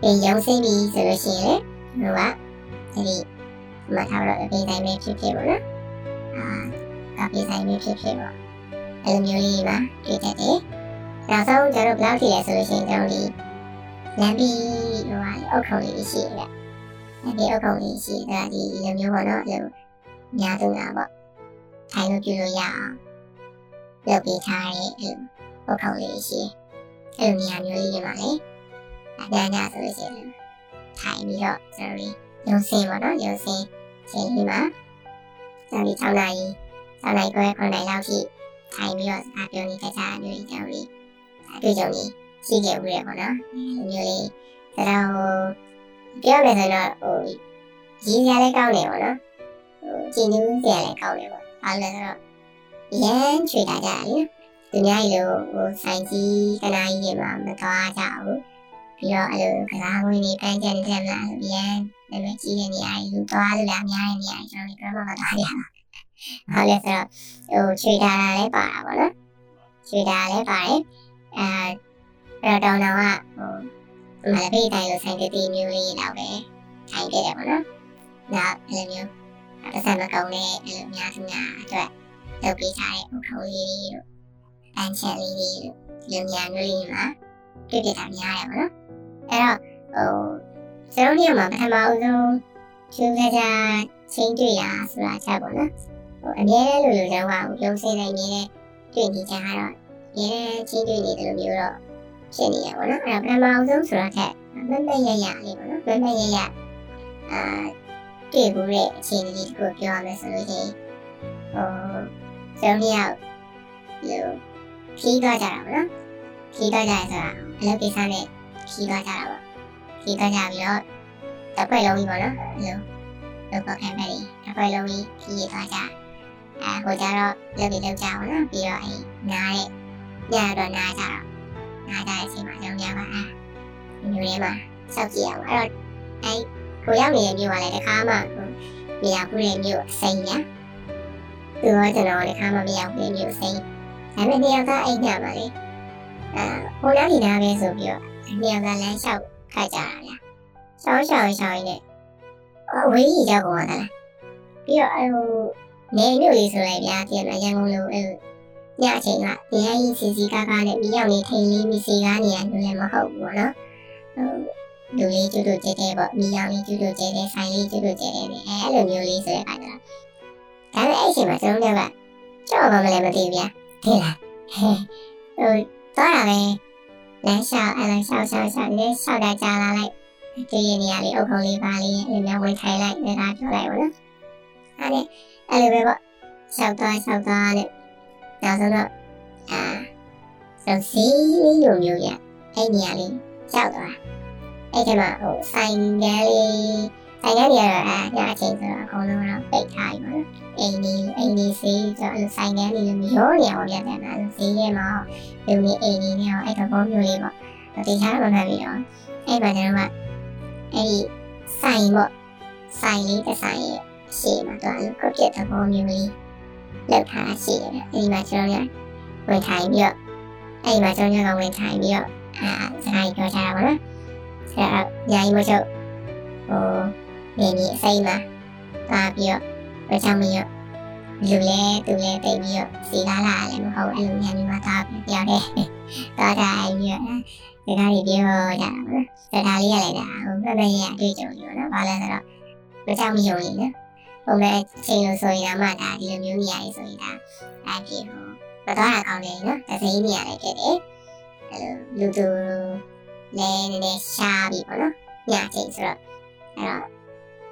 ပြင်ရုံးစိမ့်ပြီးဆိုလို့ရှိရင်လေဟိုကဒီ မထားတော့အပေးတိုင်းပဲဖြစ်ဖြစ်ပေါ့နော်အာအပေးတိုင်းပဲဖြစ်ဖြစ်ပေါ့အဲ့လိုမျိုးလေးပါတွေ့တတ်တယ်နောက်ဆုံးကျွန်တော်ဘယ်လောက်ထိလဲဆိုလို့ရှိရင်ကျွန်တော်ဒီလမ်းပြီးဟိုဟာအုတ်ခုံလေးရှိတယ်လမ်းပြီးအုတ်ခုံလေးရှိတယ်ဒီလိုမျိုးပေါ့နော်အဲ့လိုညာစုတာပေါ့ထိုင်လို့ပြုလို့ရအောင်လုပ်ပေးထားတဲ့အဲ့လိုအုတ်ခုံလေးရှိအဲ့လိုနေရာမျိုးလေးတွေမှာလေအညာညာဆိုလို့ရှိရင်ထိုင်ပြီးတော့ကျွန်တော်ရုံစင်းပေါ့နော်ရုံစင်း ချိန်ဒီမှာစာပြီး6နာရီ7နာရီခွဲ9နာရီလောက်ထိထိုင်ပြီးတော့စကားပြောနေကြတာမျိုးတွေကြောင့်လေအတွေ့အကြုံတွေရှိခဲ့ဦးတယ်ပေါ့နော်ဒီမျိုးလေးဒါတော့ဟိုပြောမယ်ဆိုတော့ဟိုရည်ရလည်းကောင်းတယ်ပေါ့နော်ဟိုကြည်နူးစရာလည်းကောင်းတယ်ပေါ့အားလည်းဆိုတော့ရမ်းချွေတာကြတယ်သူများကြီးလိုဟိုဆိုင်ကြီးကနာကြီးတွေမှာမသွားကြဘူးပြီးတော့အဲ့လိုကစားဝင်နေပန်းကျန်တဲ့မှာရမ်း နာမည်ကြီးတဲ့နေရာကြီးလူသွားလို့လည်းအများကြီးနေရာကြီးကျွန်တော်တို့ကတော့မသွားရပါဟုတ်လဲဆိုတော့ဟိုချွေတာလည်းပါတာပေါ့နော်ချွေတာလည်းပါတယ်အဲတော့တောင်းတော့ကဟိုမလပိတိုင်းလိုဆိုင်တတိမျိုးလေးတော့ပဲထိုင်ပြတယ်ပေါ့နော်နောက်အဲ့လိုမျိုးပတ်စံမကုံနဲ့အဲ့လိုအများစုများအတွက်လုပ်ပေးထားတဲ့ဟိုခေါင်းလေးတို့ပန်းချက်လေးတွေတို့လူများမျိုးလေးမှာတွေ့ပြတာများရပါတော့အဲ့တော့ဟို ကျွန်တော်တို့မှာပထမအဆုံးကျူးကြကြချင်းတွေ့ရဆိုတာချက်ပေါ့နော်ဟိုအများနဲ့လူလူကြောင့်ကရုံစင်းနေနေတဲ့တွေ့နေကြတော့ရဲချင်းတွေ့နေတယ်လို့မျိုးတော့ဖြစ်နေရပါတော့အဲ့တော့ပထမအဆုံးဆိုတာထက်မမရရလေးပေါ့နော်မမရရအာတွေ့ဘူးတဲ့အခြေအနေလေးကိုပြောရမယ်ဆိုလို့ရှိရင်ဟိုကျွန်တော်ယောက်လို့ခီးသွားကြတာပေါ့နော်ခီးသွားကြရဆိုတာအလုပ်ကိစ္စနဲ့ခီးသွားကြတာပေါ့ ခီးသွားကြပြီးတော့တစ်ခွက်လုံးကြီးပေါ့နော်လို့လို့ပေါ့ခံပဲလေတစ်ခွက်လုံးကြီးခီးရသွားကြအဲဟိုကြတော့လုပ်ပြီးလုပ်ကြအောင်နော်ပြီးတော့အဲနားတဲ့ညတော့နားကြတော့နားကြတဲ့အချိန်မှာကျွန်တော်ကအဲမျိုးလေးမှာစောက်ကြည့်အောင်အဲ့တော့အဲကိုရောက်နေတဲ့မြို့ကလည်းတစ်ခါမှမရောက်ဘူးတဲ့မြို့စိန်ညာသူကကျွန်တော်တခါမှမရောက်ဘူးမြို့စိန်ဒါပေမဲ့နေရာကအိမ်ညပါလေအဲဟိုနောက်ဒီနားပဲဆိုပြီးတော့နေရာကလမ်းလျှောက် ခတ်ကြတာဗျာရှောင်းရှောင်းရှောင်းနေအဝေးကြီးရောက်ကုန်တာလားပြီးတော့အဲဟိုနေမြို့လေးဆိုလိုက်ဗျာပြင်မရန်ကုန်လိုအဲညအချိန်ကဒီဟန်ကြီးစီစီကားကားနဲ့ပြီးရောက်နေထိန်လေးမီစီကားနေရလို့လည်းမဟုတ်ဘူးပေါ့နော်ဟိုလူလေးကျွတ်ကျွတ်ကျဲကျဲပေါ့မိအောင်လေးကျွတ်ကျွတ်ကျဲကျဲဆိုင်လေးကျွတ်ကျွတ်ကျဲကျဲနဲ့အဲလိုမျိုးလေးဆိုတဲ့အခါကျတော့ဒါပေမဲ့အဲ့အချိန်မှာကျွန်တော်တို့ကကြောက်မှမလဲမသိဘူးဗျာသိလားဟဲ့ဟိုတော့ရပဲ လမ်းလျှောက်အဲ့လမ်းလျှောက်လျှောက်လျှောက်နေလျှောက်တာကြာလာလိုက်ဒီရနေရာလေးအုပ်ခုံလေးပါလေးအဲ့လိုမျိုးဝင်ထိုင်လိုက်နေတာပြောလိုက်ပါတော့အဲ့ဒါအဲ့လိုပဲပေါ့လျှောက်သွားလျှောက်သွားနဲ့နောက်ဆုံးတော့အာဆိုစီလေးလိုမျိုးရအဲ့နေရာလေးရောက်သွားအဲ့ဒီမှာဟိုဆိုင်ကလေး ဆိုင်ကလေးရတော့အာညအချိန်ဆိုတော့အကုန်လုံးတော့ပိတ်ထားပြီပေါ့နော်အိမ်ဒီအိမ်ဒီစီဆိုတော့ဆိုင်ကလေးလိုမျိုးရောနေအောင်ပြန်တယ်နော်စီးရဲမှာလူနေအိမ်ဒီနဲ့အဲ့တော့ဘောမျိုးလေးပေါ့တေချာမမှန်ပြီတော့အဲ့မှာကျွန်တော်ကအဲ့ဒီဆိုင်ပေါ့ဆိုင်လေးတစ်ဆိုင်ရဲ့ရှေ့မှာတော့ကိုပြတဲ့ဘောမျိုးလေးလောက်ထားတာရှိတယ်အဲ့ဒီမှာကျွန်တော်ကဝင်ထိုင်ပြီးတော့အဲ့ဒီမှာကျွန်တော်ကဝင်ထိုင်ပြီးတော့အာစကားပြောချတာပေါ့နော်အဲ့တော့ညာကြီးမချုပ်ဟို နေနေအစိမ်းမှာပါပြီးတော့ဝချောင်းပြီးတော့လူလဲသူလဲတိတ်ပြီးတော့စီလာလာလည်းမဟုတ်အဲ့လိုညာကြီးမှာသားပြောတယ်တော့ဒါအဲ့ပြီးတော့စကားကြီးပြောကြတာပေါ့နော်စကားလေးရလိုက်တာဟိုဘယ်ဘယ်ရအတွေ့အကြုံကြီးပေါ့နော်ဘာလဲဆိုတော့ဝချောင်းမယုံနေနော်ဟိုမဲ့ချိန်လို့ဆိုရင်တော့မှဒါဒီလိုမျိုးနေရာကြီးဆိုရင်ဒါအဲ့ဒီဟိုမတော်တာကောင်းတယ်နော်သစိမ်းနေရာလေးဖြစ်တယ်အဲ့လိုလူသူလဲနည်းနည်းရှားပြီပေါ့နော်ညချိန်ဆိုတော့အဲ့တော့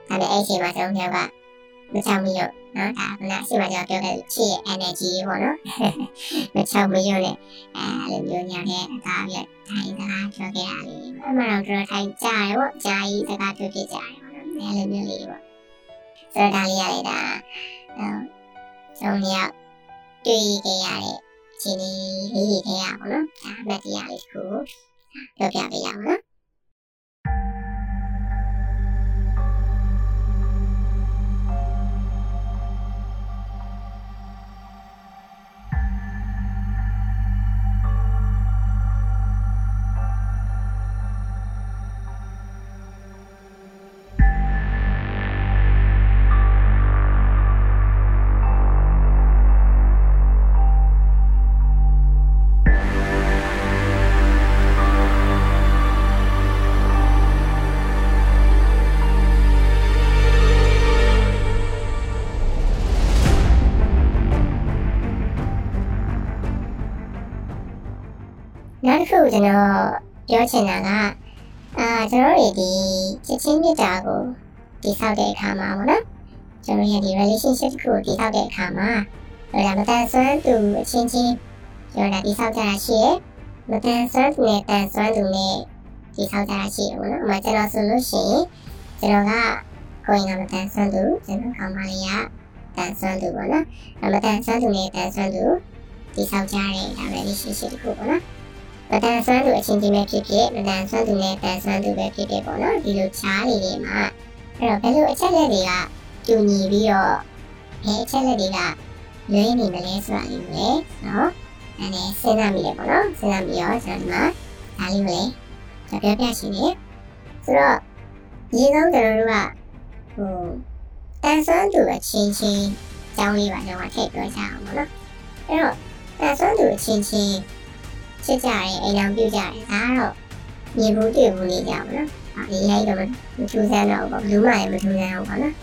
ဒါနဲ့အဲ့ချိန်မှာကျွန်တော်ကမချောင်းမယုံနော်ဒါကရှိမှကျွန်တော်ပြောတဲ့ချစ်ရဲ့ energy ပေါ့နော်မချောင်းမယုံနဲ့အဲ့လိုမျိုးညတဲ့အသားပြထိုင်စကားပြောခဲ့တာလေးအမှန်တော့တော်ထိုင်ကြရပေါ့ကြာကြီးစကားပြောပြကြရပေါ့နော်အဲ့လိုမျိုးလေးပေါ့ဆိုတော့ဒါလေးရလေဒါဟိုဆုံးရောက်တွေ့ခဲ့ရတဲ့အခြေအနေလေးတွေထဲရပါတော့။ဒါအမှတ်တရလေးတစ်ခုပြောပြပေးရအောင်နော် ခုကျွန်တော်ပြောချင်တာကအာကျွန်တော်တို့ဒီချစ်ချင်းမြတ်တာကိုတည်ဆောက်တဲ့အခါမှာပေါ့နော်ကျွန်တော်ရဲ့ဒီ relationship ကိုတည်ဆောက်တဲ့အခါမှာဟိုဒါမတန်ဆွမ်းသူအချင်းချင်းကျွန်တော်ဒါတည်ဆောက်ကြတာရှိရယ်မတန်ဆွမ်းသူနဲ့တန်ဆွမ်းသူနဲ့တည်ဆောက်ကြတာရှိရယ်ပေါ့နော်။အမှကျွန်တော်ဆိုလို့ရှိရင်ကျွန်တော်ကကိုယ်ကမတန်ဆွမ်းသူကျွန်တော်ကောင်မလေးကတန်ဆွမ်းသူပေါ့နော်။မတန်ဆွမ်းသူနဲ့တန်ဆွမ်းသူတည်ဆောက်ကြတဲ့ဒါ relationship ကိုပေါ့နော်။ မတန်ဆွမ်းသူအချင်းချင်းပဲဖြစ်ဖြစ်မတန်ဆွမ်းသူနဲ့တန်ဆွမ်းသူပဲဖြစ်ဖြစ်ပေါ့နော်ဒီလိုချားလေးတွေမှာအဲ့တော့ဘယ်လိုအချက်လက်တွေကတူညီပြီးတော့ဘယ်အချက်လက်တွေကလွဲနေမလဲဆိုတာလေးကိုလည်းနော်အဲ့ဒါစဉ်းစားမိတယ်ပေါ့နော်စဉ်းစားပြီးတော့ကျွန်တော်ဒီမှာဒါလေးကိုလည်းကျွန်တော်ပြောပြရှင်နေဆိုတော့ဒီဆုံးကျွန်တော်တို့ကဟိုတန်ဆွမ်းသူအချင်းချင်းကြောင်းလေးပါကျွန်တော်ထည့်ပြောကြအောင်ပေါ့နော်အဲ့တော့တန်ဆွမ်းသူအချင်းချင်း ချစ်ကြတယ်အိမ်အောင်ပြုကြတယ်ဒါကတော့မြင်ဘူးတွေ့ဘူးနေကြပါတော့ဒီရိုက်တော့မထူးဆန်းတော့ဘူးဘလူးမလည်းမထူးဆန်းဘူးပေါ့နော်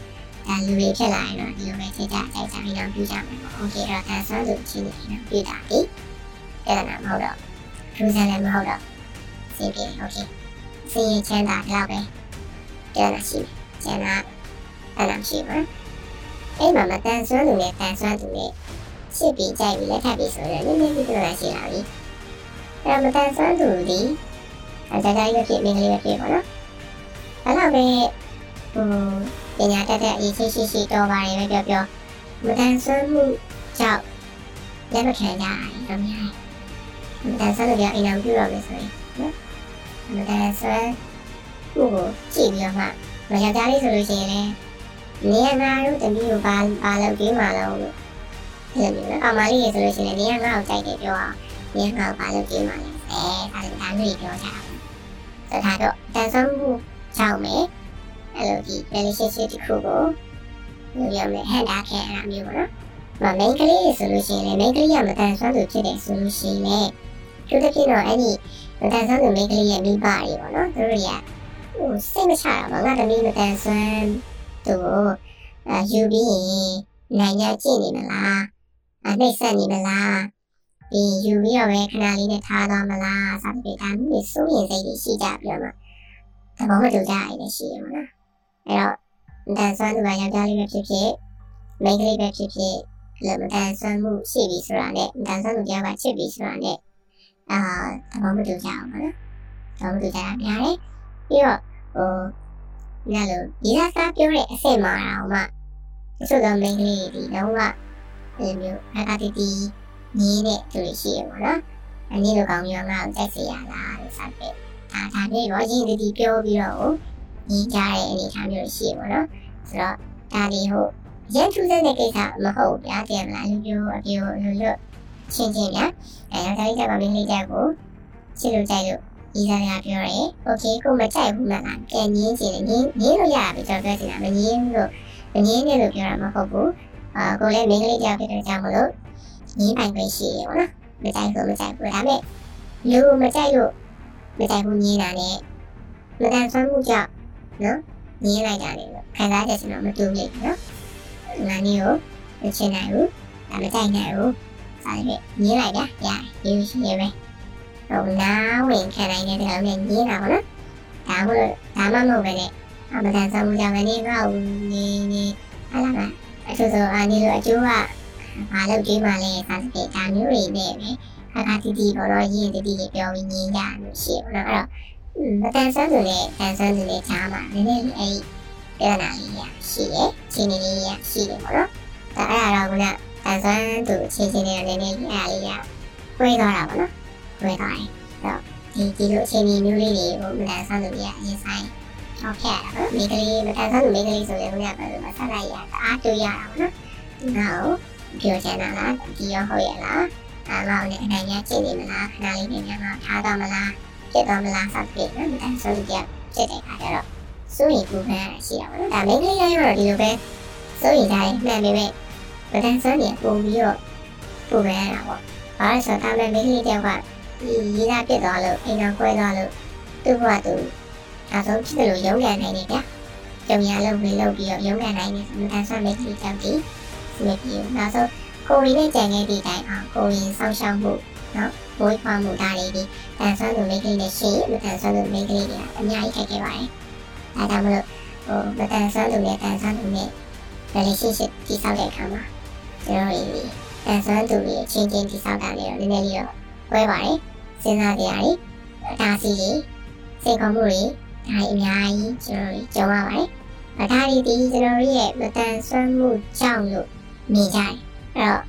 ဒါလူတွေဖြစ်လာရင်တော့ဒီလိုပဲချစ်ကြကြိုက်ကြအိမ်အောင်ပြုကြမယ်ပေါ့โอเคတော့တန်ဆွမ်းသူအချင်းချင်းပြုတာဒီအဲ့ဒါမဟုတ်တော့ထူးဆန်းလည်းမဟုတ်တော့စီးပြေโอเค စင်ရင်ချမ်းသာတော့ပဲပြန်လာရှိကျန်တာအဲ့လိုရှိပါအဲ့မှာမတန်ဆွမ်းသူနဲ့တန်ဆွမ်းသူနဲ့ရှစ်ပြီးကြိုက်ပြီးလက်ထပ်ပြီးဆိုတော့နည်းနည်းလေးတော့ရှိလာပြီ အဲ့မတန်ဆွမ်းသူဒီအကြကြရဖြစ်မင်းကလေးပဲဖြစ်ပါတော့အဲ့တော့ပဲဟိုပညာတတ်တဲ့အရေးရှိရှိရှိတော်ပါတယ်ပဲပြောပြောမတန်ဆွမ်းမှုကြောင့်လက်မခံကြရတယ်တော့များမတန်ဆွမ်းလို့ပြောအိမ်အောင်ပြုတော့မယ်ဆိုရင်နော်မတန်ဆွမ်းမှုကိုကြည့်ပြီးတော့မှမယောက်ျားလေးဆိုလို့ရှိရင်လည်းနေရနာတို့တမီးကိုပါပါလို့ပြီးမှလို့လို့အဲ့လိုမျိုးအမလေးရေဆိုလို့ရှိရင်နေရငါ့ကိုကြိုက်တယ်ပြောအောင်နေ ရငါ့ကိုပါလို့ပြီးမှလဲအဲဒါလည်းဒါမျိုးပြောကြတာဆိုတော့တော့တန်ဆွမ်းမှုကြောင့်မယ်အဲ့လိုဒီ relationship တစ်ခုကိုလိုရမယ်ဟန်တာခဲ့အဲ့လိုမျိုးပေါ့နော်။မမိန်းကလေးဆိုလို့ရှိရင်လည်းမိန်းကလေးကမတန်ဆွမ်းသူဖြစ်တယ်ဆိုလို့ရှိရင်လည်းသူတစ်ပြည့်တော့အဲ့ဒီမတန်ဆွမ်းသူမိန်းကလေးရဲ့မိဘတွေပေါ့နော်။သူတို့ကဟိုစိတ်မချတာပေါ့ငါသမီးမတန်ဆွမ်းသူကိုအဲယူပြီးရင်နိုင်ရကြည့်နေမလား။အနှိမ့်ဆက်နေမလား။ ဒီယူပြီးတော့ပဲခဏလေးနဲ့ထားသွားမလား။စသဖြင့်ဒါမျိုးစိုးရင်စိတ်တွေရှိကြပြီးတော့မှသဘောမတူကြရည်ရှိရမှာနော်။အဲ့တော့တန်ဆွမ်းသူကယောက်ျားလေးပဲဖြစ်ဖြစ်မိန်းကလေးပဲဖြစ်ဖြစ်လည်းမတန်ဆွမ်းမှုရှိပြီဆိုတာနဲ့မတန်ဆွမ်းမှုကြောင့်ကချစ်ပြီဆိုတာနဲ့အာသဘောမတူကြအောင်ပါနော်။သဘောမတူကြတာများတယ်။ပြီးတော့ဟိုညလိုဒီလားစားပြောတဲ့အဆင့်မှာတော့မှတချို့သောမိန်းကလေးတွေတော့ကဒီမျိုးအခါတီတီ နီးတဲ့သူရှိရပါတော့။အနည်းတော့ကောင်းမျိုးမလားတက်စီရလားလို့စတဲ့။ဒါဒါလေးရောကြီးတတိပြောပြီးတော့ညီးကြတဲ့အနေအထားမျိုးရှိရပါတော့။ဆိုတော့ဒါဒီဟုတ်ရဲထူးတဲ့ကိစ္စမဟုတ်ဗျာတကယ်မလားလူမျိုးအမျိုးလူလူချင်းချင်းဗျာ။အဲတော့ဒါကြီးကမင်းလေးချက်ကိုချစ်လို့ကြိုက်လို့ဒီစားရပြောရဲ။ Okay ကိုမကြိုက်ဘူးမလား။ပြန်ငင်းချင်တယ်ငင်းငင်းလို့ရပြီကျွန်တော်ပြောချင်တာမငင်းလို့မငင်းနဲ့လို့ပြောတာမဟုတ်ဘူး။အာကိုလည်းမင်းကလေးကြောက်ဖြစ်တဲ့ကြောင့်မလို့ ငင်းပိုင်ပဲရှိရပါတော့မကြိုက်ဘူးမကြိုက်ဘူးဒါပေမဲ့လူမကြိုက်လို့မကြိုက်ဘူးငင်းတာနဲ့မတန်ဆွမ်းမှုကြောင့်နော်ငင်းလိုက်တာလေခံစားချက်စတော့မတူဘူးလေနော်ငါမျိုးကိုမချင်နိုင်ဘူးဒါမကြိုက်နိုင်ဘူးစားရညင်းလိုက်တာရရရရှိရပဲဟိုနားဝင်ခံနိုင်တဲ့ကောင်နဲ့ညင်းတာပေါ့နော်ဒါမှမဟုတ်ဒါမှမဟုတ်ပဲနဲ့အမတန်ဆောင်မှုကြောင့်လည်းငါ့ကိုနေနေဟာလာပါအထူးဆိုအာနေလို့အကျိုးက ဘာလို့ကြွေးမှလဲစားစတဲ့ဒါမျိုးတွေနဲ့ပဲခါခါတီတီပေါ်တော့ရင်းတီတီပြောပြီးညင်းကြလို့ရှိရတော့အဲ့တော့မတန်ဆန်းသူနဲ့တန်ဆန်းသူနဲ့ကြားမှာနည်းနည်းအဲ့ပြဿနာလေးရရှိတယ်ချင်းနေလေးရရှိတယ်ပေါ့နော်ဒါအဲ့ဒါတော့ကတန်ဆန်းသူချင်းချင်းနဲ့နည်းနည်းအဲ့လေးရဝေးသွားတာပေါ့နော်ဝေးသွားတယ်အဲ့တော့ဒီဒီလိုချင်းနေမျိုးလေးတွေကိုမတန်ဆန်းသူရအရင်ဆိုင်ထောက်ခဲ့ရတာပေါ့မိကလေးမတန်ဆန်းသူမိကလေးဆိုရင်ကဘယ်လိုမှဆက်လိုက်ရတာအားတူရတာပေါ့နော်နောက် ပြောချင်တာလားဒီရောဟုတ်ရဲ့လားအဲ့တော့လည်းအနေနဲ့ကြည့်နေမလားခဏလေးနေမှာထားတော့မလားဖြစ်တော့မလားစသဖြင့်နော်မတန်ဆန်းသူရဖြစ်တဲ့အခါကျတော့စိုးရိမ်ပူပန်ရှိတာပေါ့နော်ဒါမိန်းကလေးတိုင်းတော့ဒီလိုပဲစိုးရိမ်ကြရင်မှန်ပေမဲ့ဗဒန်ဆန်းနေပုံပြီးတော့ပူပန်ရတာပေါ့ဘာလို့ဆိုတော့ဒါမဲ့မိန်းကလေးတယောက်ကဒီရေးသားပြစ်သွားလို့အိမ်တော်ခွဲသွားလို့သူ့ဘဝသူအဆုံးဖြစ်တယ်လို့ရုံးကန်နိုင်နေဗျကြုံရလို့ပြီးလို့ပြီးတော့ရုံးကန်နိုင်နေဗဒန်ဆန်းမိန်းကလေးတောက်တီ စီမပြေဘူးနောက်ဆုံးကိုရီနဲ့ကြံခဲ့တဲ့တိုင်အောင်ကိုရီဆောင်းရှောက်မှုနော်ဘိုးခွာမှုဒါတွေဒီတန်ဆန်းသူမိန်းကလေးနဲ့ရှေ့မတန်ဆန်းသူမိန်းကလေးတွေကအများကြီးခိုက်ခဲ့ပါတယ်။ဒါကြောင့်မလို့ဟိုမတန်ဆန်းသူနဲ့တန်ဆန်းသူနဲ့ relationship တည်ဆောက်တဲ့အခါမှာကျွန်တော်တို့ဒီတန်ဆန်းသူတွေချင်းချင်းတည်ဆောက်တာလေးတော့နည်းနည်းလေးတော့ဝဲပါတယ်။စဉ်းစားကြရတယ်။အတားစီတွေစိတ်ခေါ်မှုတွေဒါအများကြီးကျွန်တော်တို့ကြုံရပါတယ်။အတားဒီဒီကျွန်တော်တို့ရဲ့မတန်ဆွမ်းမှုကြောင့်လို့ မြင်ကြတယ်။အဲ့တော့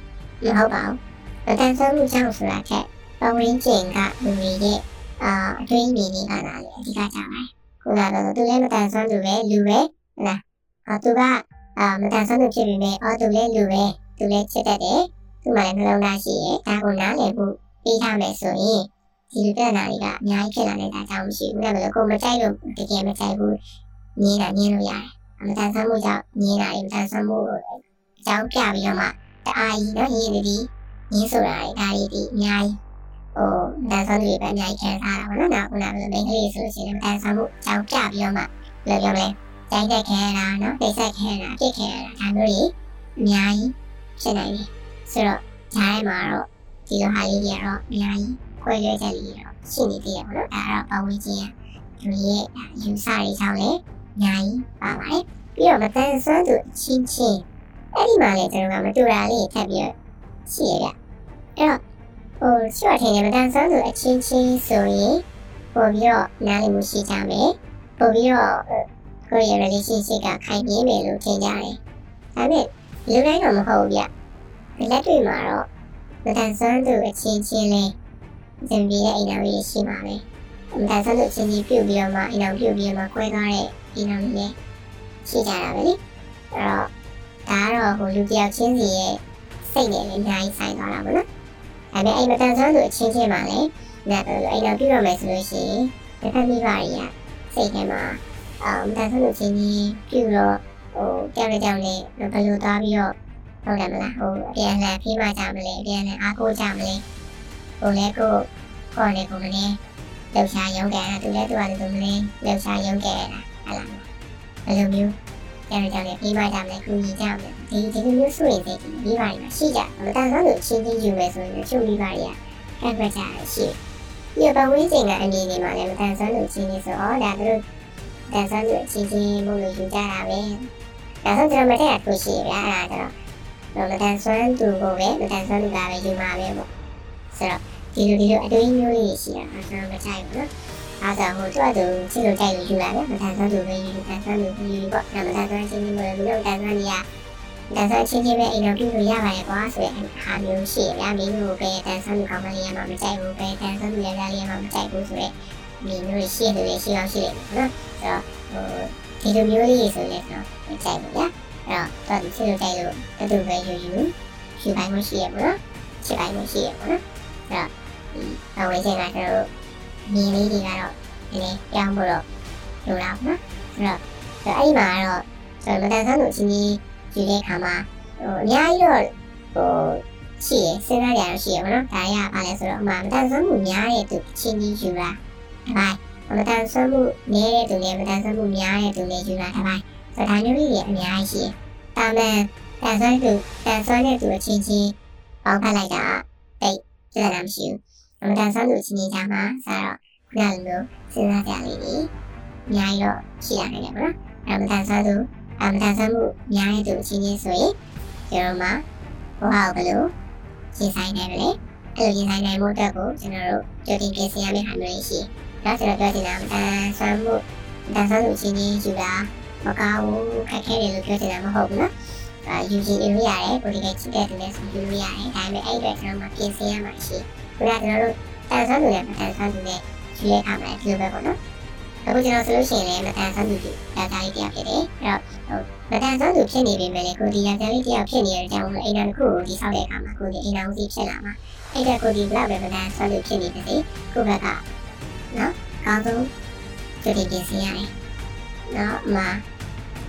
မဟုတ်ပါဘူး။မတန်ဆွမ်းမှုကြောင့်ဆိုတာကပဝင်းကျင်ကလူတွေရဲ့အာအတွေးမြင်နေတာလည်းအဓိကကြပါတယ်။ခုနကတော့သူလည်းမတန်ဆွမ်းသူပဲလူပဲဟုတ်လား။အာသူကအာမတန်ဆွမ်းသူဖြစ်ပေမဲ့အော်သူလည်းလူပဲသူလည်းချစ်တတ်တယ်။သူ့မှာလည်းနှလုံးသားရှိရဲ့။ဒါကိုနားလည်ဖို့ပြီးထားမယ်ဆိုရင်ဒီလိုပြဿနာတွေကအများကြီးဖြစ်လာနေတာကြောင့်မရှိဘူး။ဒါပေမဲ့ကိုမကြိုက်လို့တကယ်မကြိုက်ဘူး။ငင်းတာငင်းလို့ရတယ်။မတန်ဆွမ်းမှုကြောင့်ငင်းတာမတန်ဆွမ်းမှုအ ကြောင်းပြပြီးတော့မှတအားကြီးနော်ရင်းနေပြီးငင်းဆိုတာတွေဒါတွေဒီအများကြီးဟိုတန်ဆောင်တွေပဲအများကြီးခံစားတာပေါ့နော်။နောက်ခုနကလိုမိန်းကလေးဆိုလို့ရှိရင်တန်ဆောင်မှုအကြောင်းပြပြီးတော့မှဘယ်လိုပြောမလဲ။တိုင်းတက်ခဲတာနော်။ပိတ်ဆက်ခဲတာပြစ်ခဲတာဒါမျိုးတွေအများကြီးဖြစ်နိုင်တယ်။ဆိုတော့ဂျားထဲမှာတော့ဒီလိုဟာလေးတွေကတော့အများကြီးခွဲရွက်ချက်လေးတွေတော့ရှိနေသေးတယ်ပေါ့နော်။ဒါကတော့ပတ်ဝန်းကျင်သူရဲ့ယူဆတွေကြောင့်လည်းအများကြီးပါပါတယ်ပြီးတော့မတန်ဆွမ်းသူအချင်းချင်း အဲ့ဒီမှာလည်းကျွန်တော်ကမတူတာလေးထပ်ပြီးရှိရပြအဲ့တော့ဟိုချော့ထင်တယ်မတန်ဆွမ်းသူအချင်းချင်းဆိုရင်ပို့ပြီးတော့နားလည်မှုရှိကြမယ်ပို့ပြီးတော့ကိုယ့်ရဲ့ relationship ကခိုင်ပြင်းမယ်လို့ထင်ကြတယ်ဒါပေမဲ့လူတိုင်းတော့မဟုတ်ဘူးဗျလက်တွေ့မှာတော့မတန်ဆွမ်းသူအချင်းချင်းလေးသင်ပြီးတဲ့အိမ်တော်ကြီးရှိမှာပဲမတန်ဆွမ်းသူအချင်းချင်းပြုတ်ပြီးတော့မှအိမ်တော်ပြုတ်ပြီးတော့မှကွဲသွားတဲ့အိမ်တော်ကြီးလေးရှိကြတာပဲလေအဲ့တော့ ဒါကတော့ဟိုလူတယောက်ချင်းစီရဲ့စိတ်နဲ့လည်းအများကြီးဆိုင်သွားတာပေါ့နော်ဒါပေမဲ့အိမ်မတန်ဆွမ်းသူအချင်းချင်းမှာလည်းလက်အိမ်တော်ပြုတ်ရမယ်ဆိုလို့ရှိရင်တစ်ဖက်မိဘတွေကစိတ်ထဲမှာအာမတန်ဆွမ်းသူအချင်းချင်းပြုတ်တော့ဟိုကြောက်နေကြောက်နေဘယ်လိုသွားပြီးတော့ဟုတ်တယ်မလားဟိုအပြန်လှန်ဖိမကြမလဲအပြန်လှန်အားကိုးကြမလဲဟိုလဲကိုခေါ်နေကိုမနေလှူရှာရုံးတယ်သူလည်းသူကလည်းသူမလဲလှူရှာရုံးတယ်လားဟလာဘယ်လိုမျိုး ပြန်ကြတယ်ဖိမကြမလဲကူညီကြမလဲဒီဒီလိုမျိုးဆိုရင်ဒီမိဘတွေမှာရှိကြမတန်ဆွမ်းလို့ချင်းချင်းယူမယ်ဆိုရင်ချုပ်မိဘတွေကကန့်ကွက်ကြရရှိဒီပဝေးချိန်ကအနေနဲ့မှလည်းမတန်ဆွမ်းလို့ချင်းချင်းဆိုတော့ဒါတို့တန်ဆွမ်းလို့ချင်းချင်းမို့လို့ယူကြတာပဲဒါဆိုကျွန်တော်မထက်အထူးရှိရဗျာအဲ့ဒါတော့မတန်ဆွမ်းသူကိုပဲမတန်ဆွမ်းသူကပဲယူမှာပဲပေါ့ဆိုတော့ဒီလိုဒီလိုအတွေးမျိုးလေးရှိတာကျွန်တော်မချိုက်ဘူးနော် အားကြောင့်ဟိုသူ့အတူချစ်လို့ကြိုက်လို့ယူလာတယ်မတန်ဆွမ်းသူပဲယူတန်ဆွမ်းသူယူပေါ့ဒါမတန်ဆွမ်းချင်းချင်းမျိုးလို့တန်ဆွမ်းနေရတန်ဆွမ်းချင်းချင်းပဲအိမ်တော်ပြုလို့ရပါတယ်ကွာဆိုတဲ့ဟာမျိုးရှိရမင်းတို့ပဲတန်ဆွမ်းသူကောင်းမလေးရမှာမကြိုက်ဘူးပဲတန်ဆွမ်းသူရရလေးရမှာမကြိုက်ဘူးဆိုတဲ့ဒီမျိုးရှိတယ်ရှိအောင်ရှိတယ်နော်ဆိုတော့ဟိုဒီလိုမျိုးလေးဆိုလဲတော့မကြိုက်ဘူးဗျာအဲ့တော့တော့ချစ်လို့ကြိုက်လို့တူတူပဲယူယူယူပိုင်းမရှိရဘူးနော်ချစ်ပိုင်းမရှိရဘူးနော်အဲ့တော့ဒီအဝေးချိန်ကကျွ န်တော်ညီလေးတွေကတော့ဒီနေ့ပြောင်းဖို့တော့လိုလားနော်အဲ့တော့အဲ့ဒီမှာတော့ကျွန်တော်မတန်ဆန်းလို့ချင်းကြီးယူတဲ့ခါမှာဟိုအများကြီးတော့ဟိုရှိရစဉ်းစားကြရရှိရမနော်ဒါရပါလဲဆိုတော့အမှမတန်ဆန်းမှုများတဲ့သူချင်းကြီးယူတာဒါပိုင်းမတန်ဆန်းမှုနည်းတဲ့သူနဲ့မတန်ဆန်းမှုများတဲ့သူနဲ့ယူတာဒါပိုင်းဆိုတော့ဒါမျိုးလေးတွေအများကြီးရှိတယ်။တာမန်တန်ဆွမ်းသူတန်ဆွမ်းတဲ့သူအချင်းချင်းပေါင်းဖက်လိုက်တာတိတ်ပြဿနာမရှိဘူး။ အမတန်ဆွမ်းသူချင်းချင်းကြားမှာဆိုတော့ခုနလိုမျိုးစဉ်းစားကြလေးတွေအများကြီးတော့ရှိရနိုင်တယ်ပေါ့နော်။အမတန်ဆွမ်းသူအမတန်ဆွမ်းမှုများတဲ့သူအချင်းချင်းဆိုရင်ကျွန်တော်မှဟိုဟာဘယ်လိုရှင်းဆိုင်နိုင်မလဲ။အဲ့လိုရှင်းဆိုင်နိုင်မှုအတွက်ကိုကျွန်တော်တို့ကြိုတင်ပြင်ဆင်ရမယ့်ဟာမျိုးတွေရှိတယ်။ဒါဆိုတော့ပြောချင်တာမတန်ဆွမ်းမှုတန်ဆွမ်းသူအချင်းချင်းယူတာမကောင်းဘူးခက်ခဲတယ်လို့ပြောချင်တာမဟုတ်ဘူးနော်အာယူကြည့်လို့ရတယ်ကိုဒီကချစ်တဲ့သူနဲ့ဆိုယူလို့ရတယ်ဒါပေမဲ့အဲ့အတွက်ကျွန်တော်မပြင်ဆင်ရမှာရှိခု နကကျွန်တော်တို့တန်ဆန်းသူနဲ့မတန်ဆန်းသူနဲ့ယူရခါမှာဒီလိုပဲပေါ့နော်အခုကျွန်တော်ဆိုလို့ရှိရင်လည်းမတန်ဆန်းသူဒီဒါသားလေးတယောက်ဖြစ်တယ်အဲ့တော့ဟိုမတန်ဆန်းသူဖြစ်နေပြီမဲ့ကိုဒီရန်လေးတယောက်ဖြစ်နေတဲ့အကြောင်းကိုအိမ်တော်တစ်ခုကိုဒီဆောက်တဲ့အခါမှာကိုဒီအိမ်တော်ကြီးဖြစ်လာမှာအဲ့ဒါကိုဒီဘလောက်ပဲမတန်ဆန်းသူဖြစ်နေပါစေကိုဘက်ကနော်ကောင်းဆုံးကြိုတင်ပြင်ဆင်ရတယ်နော်မှာ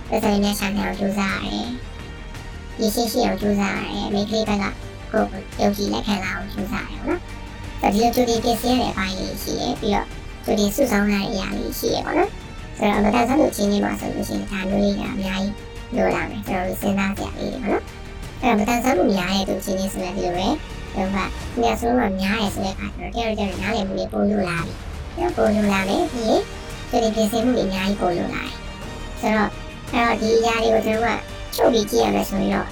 သက်ဆိုင်တဲ့ဆိုင်အောင်ကြိုးစားရတယ်။ရရှိရှိအောင်ကြိုးစားရတယ်။မိကလေးဘက်ကကိုယ်ယုံကြည်လက်ခံလာအောင်ကြိုးစားရတယ်နော်။ ဒါဒီလိုကြိုတင်ပြင်ဆင်ရတဲ့အပိုင်းလေးရှိရပြီးတော့ကြိုတင်စုဆောင်းရတဲ့အရာလေးရှိရပေါ့နော်။ဆိုတော့အမတန်ဆန်းလို့ချင်းချင်းပါဆိုလို့ရှိရင်ဒါမျိုးလေးကအများကြီးလိုလာမယ်ကျွန်တော်တို့စဉ်းစားကြရလေးပေါ့နော်။အဲ့တော့မတန်ဆန်းမှုများတဲ့သူချင်းချင်းဆိုလည်းဒီလိုပဲ။ဒါကညဆိုးမှများရဲဆိုတဲ့အခါကျတော့တယောက်တယောက်နားလည်မှုတွေပို့လို့လာပြီ။အဲ့ပို့လို့လာမယ်ပြီးရင်ကြိုတင်ပြင်ဆင်မှုတွေအများကြီးပို့လို့လာတယ်။ဆိုတော့အဲ့တော့ဒီအရာတွေကိုကျွန်တော်ကချုပ်ပြီးကြည့်ရမယ်ဆိုရင်တော့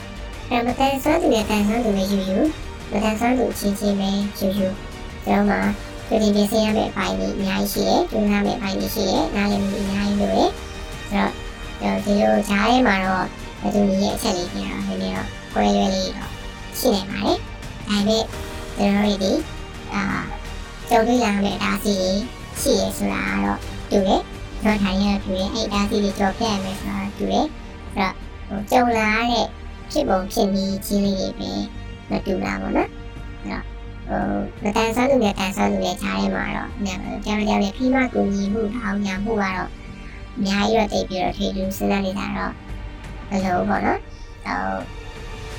အဲ့မတန်ဆွမ်းသူနဲ့တန်ဆွမ်းသူနဲ့ယူယူမတန်ဆွမ်းသူချင်းချင်းပဲယူယူ ကျွန်တော်မှဒီဒီပြင်ဆင်ရမယ့်အပိုင်းတွေအများကြီးရှိတယ်၊ကျူးနာမယ့်အပိုင်းတွေရှိတယ်၊နားလည်မှုအများကြီးလိုတယ်။ဆိုတော့ဒီလိုဈားထဲမှာတော့ဘယ်သူရဲ့အချက်လေးတွေတော့နည်းနည်းတော့ပွဲရွယ်လေးတော့ရှိနေပါတယ်။ဒါပေမဲ့ကျွန်တော်တို့ဒီအာကြုံတွေ့ရမယ့်အတားစီရှိရဆိုတာတော့တူတယ်။တော့ထိုင်ရတူရဲ့အဲ့ဒါစီတွေကြော်ပြရမယ်ဆိုတာတူတယ်အဲ့တော့ဟိုကြုံလာတဲ့ဖြစ်ပုံဖြစ်ပြီးကြီးလေးတွေပဲမတူတာပေါ့နော်အဲ့တော့ဟို မတန်ဆန်းသူနဲ့တန်ဆန်းသူရဲ့ခြားထဲမှာတော့ညကြောင်ကြောင်ရဲ့ဖိမကူညီမှုထောင်းညာမှုကတော့အများကြီးတော့တိတ်ပြီးတော့ထေလူစဉ်းစားနေတာတော့ဘယ်လိုပေါ့နော်ဟို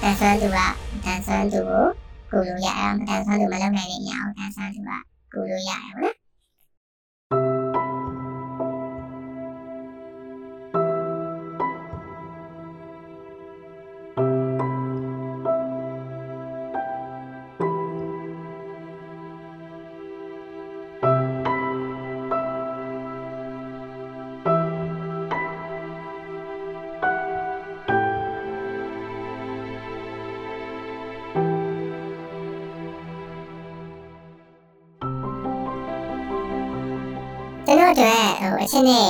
တန်ဆန်းသူကတန်ဆန်းသူကိုကူလို့ရအောင်တန်ဆန်းသူမလုပ်နိုင်တဲ့အရာကိုတန်ဆန်းသူကကူလို့ရအောင်နော် တော်အတွက်ဟိုအချက်နဲ့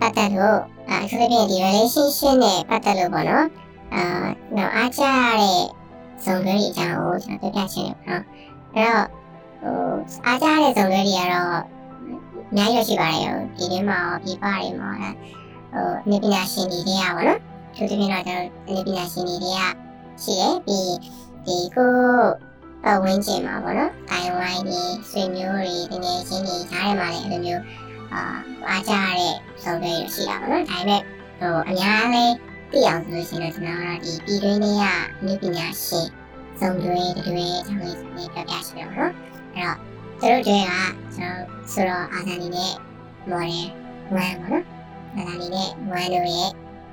ပတ်သက်လို့အဲဆိုတဲ့ဒီ relationship နဲ့ပတ်သက်လို့ပေါ့နော်အာတော့အားကြရတဲ့ဇုံတွေအကြောင်းကိုကျွန်တော်ပြပြချင်တယ်ပေါ့နော်အဲ့တော့ဟိုအားကြရတဲ့ဇုံတွေတွေကတော့အများကြီးရှိပါတယ်ဟိုဒီထဲမှာပြပတွေမှာဟိုနေပညာရှင်တွေတွေကပေါ့နော်သူတို့ကတော့ကျွန်တော်နေပညာရှင်တွေကရှိတယ်ပြီးဒီကို အဝင်းကျင်မှာပေါ့နော်။အိုင်ဝိုင်းတွေဆွေမျိုးတွေတကယ်ချင်းတွေဓာတ်ထဲမှာလည်းအဲ့လိုမျိုးအာအားကြတဲ့စုံတွေရှိတာပေါ့နော်။ဒါပေမဲ့ဟိုအများလေးသိအောင်ဆိုလို့ရှိရင်တော့ကျွန်တော်တို့ဒီပြည်တွင်းလေးကမြပညာရှင်စုံတွေတွေအကြောင်းလေးနေပြပြရှိတယ်ပေါ့နော်။အဲ့တော့သူတို့တွေကကျွန်တော်ဆိုတော့အာဇာနည်နဲ့မော်ရဲဝမ်းပေါ့နော်။အာဇာနည်နဲ့ဝမ်းတို့ရဲ့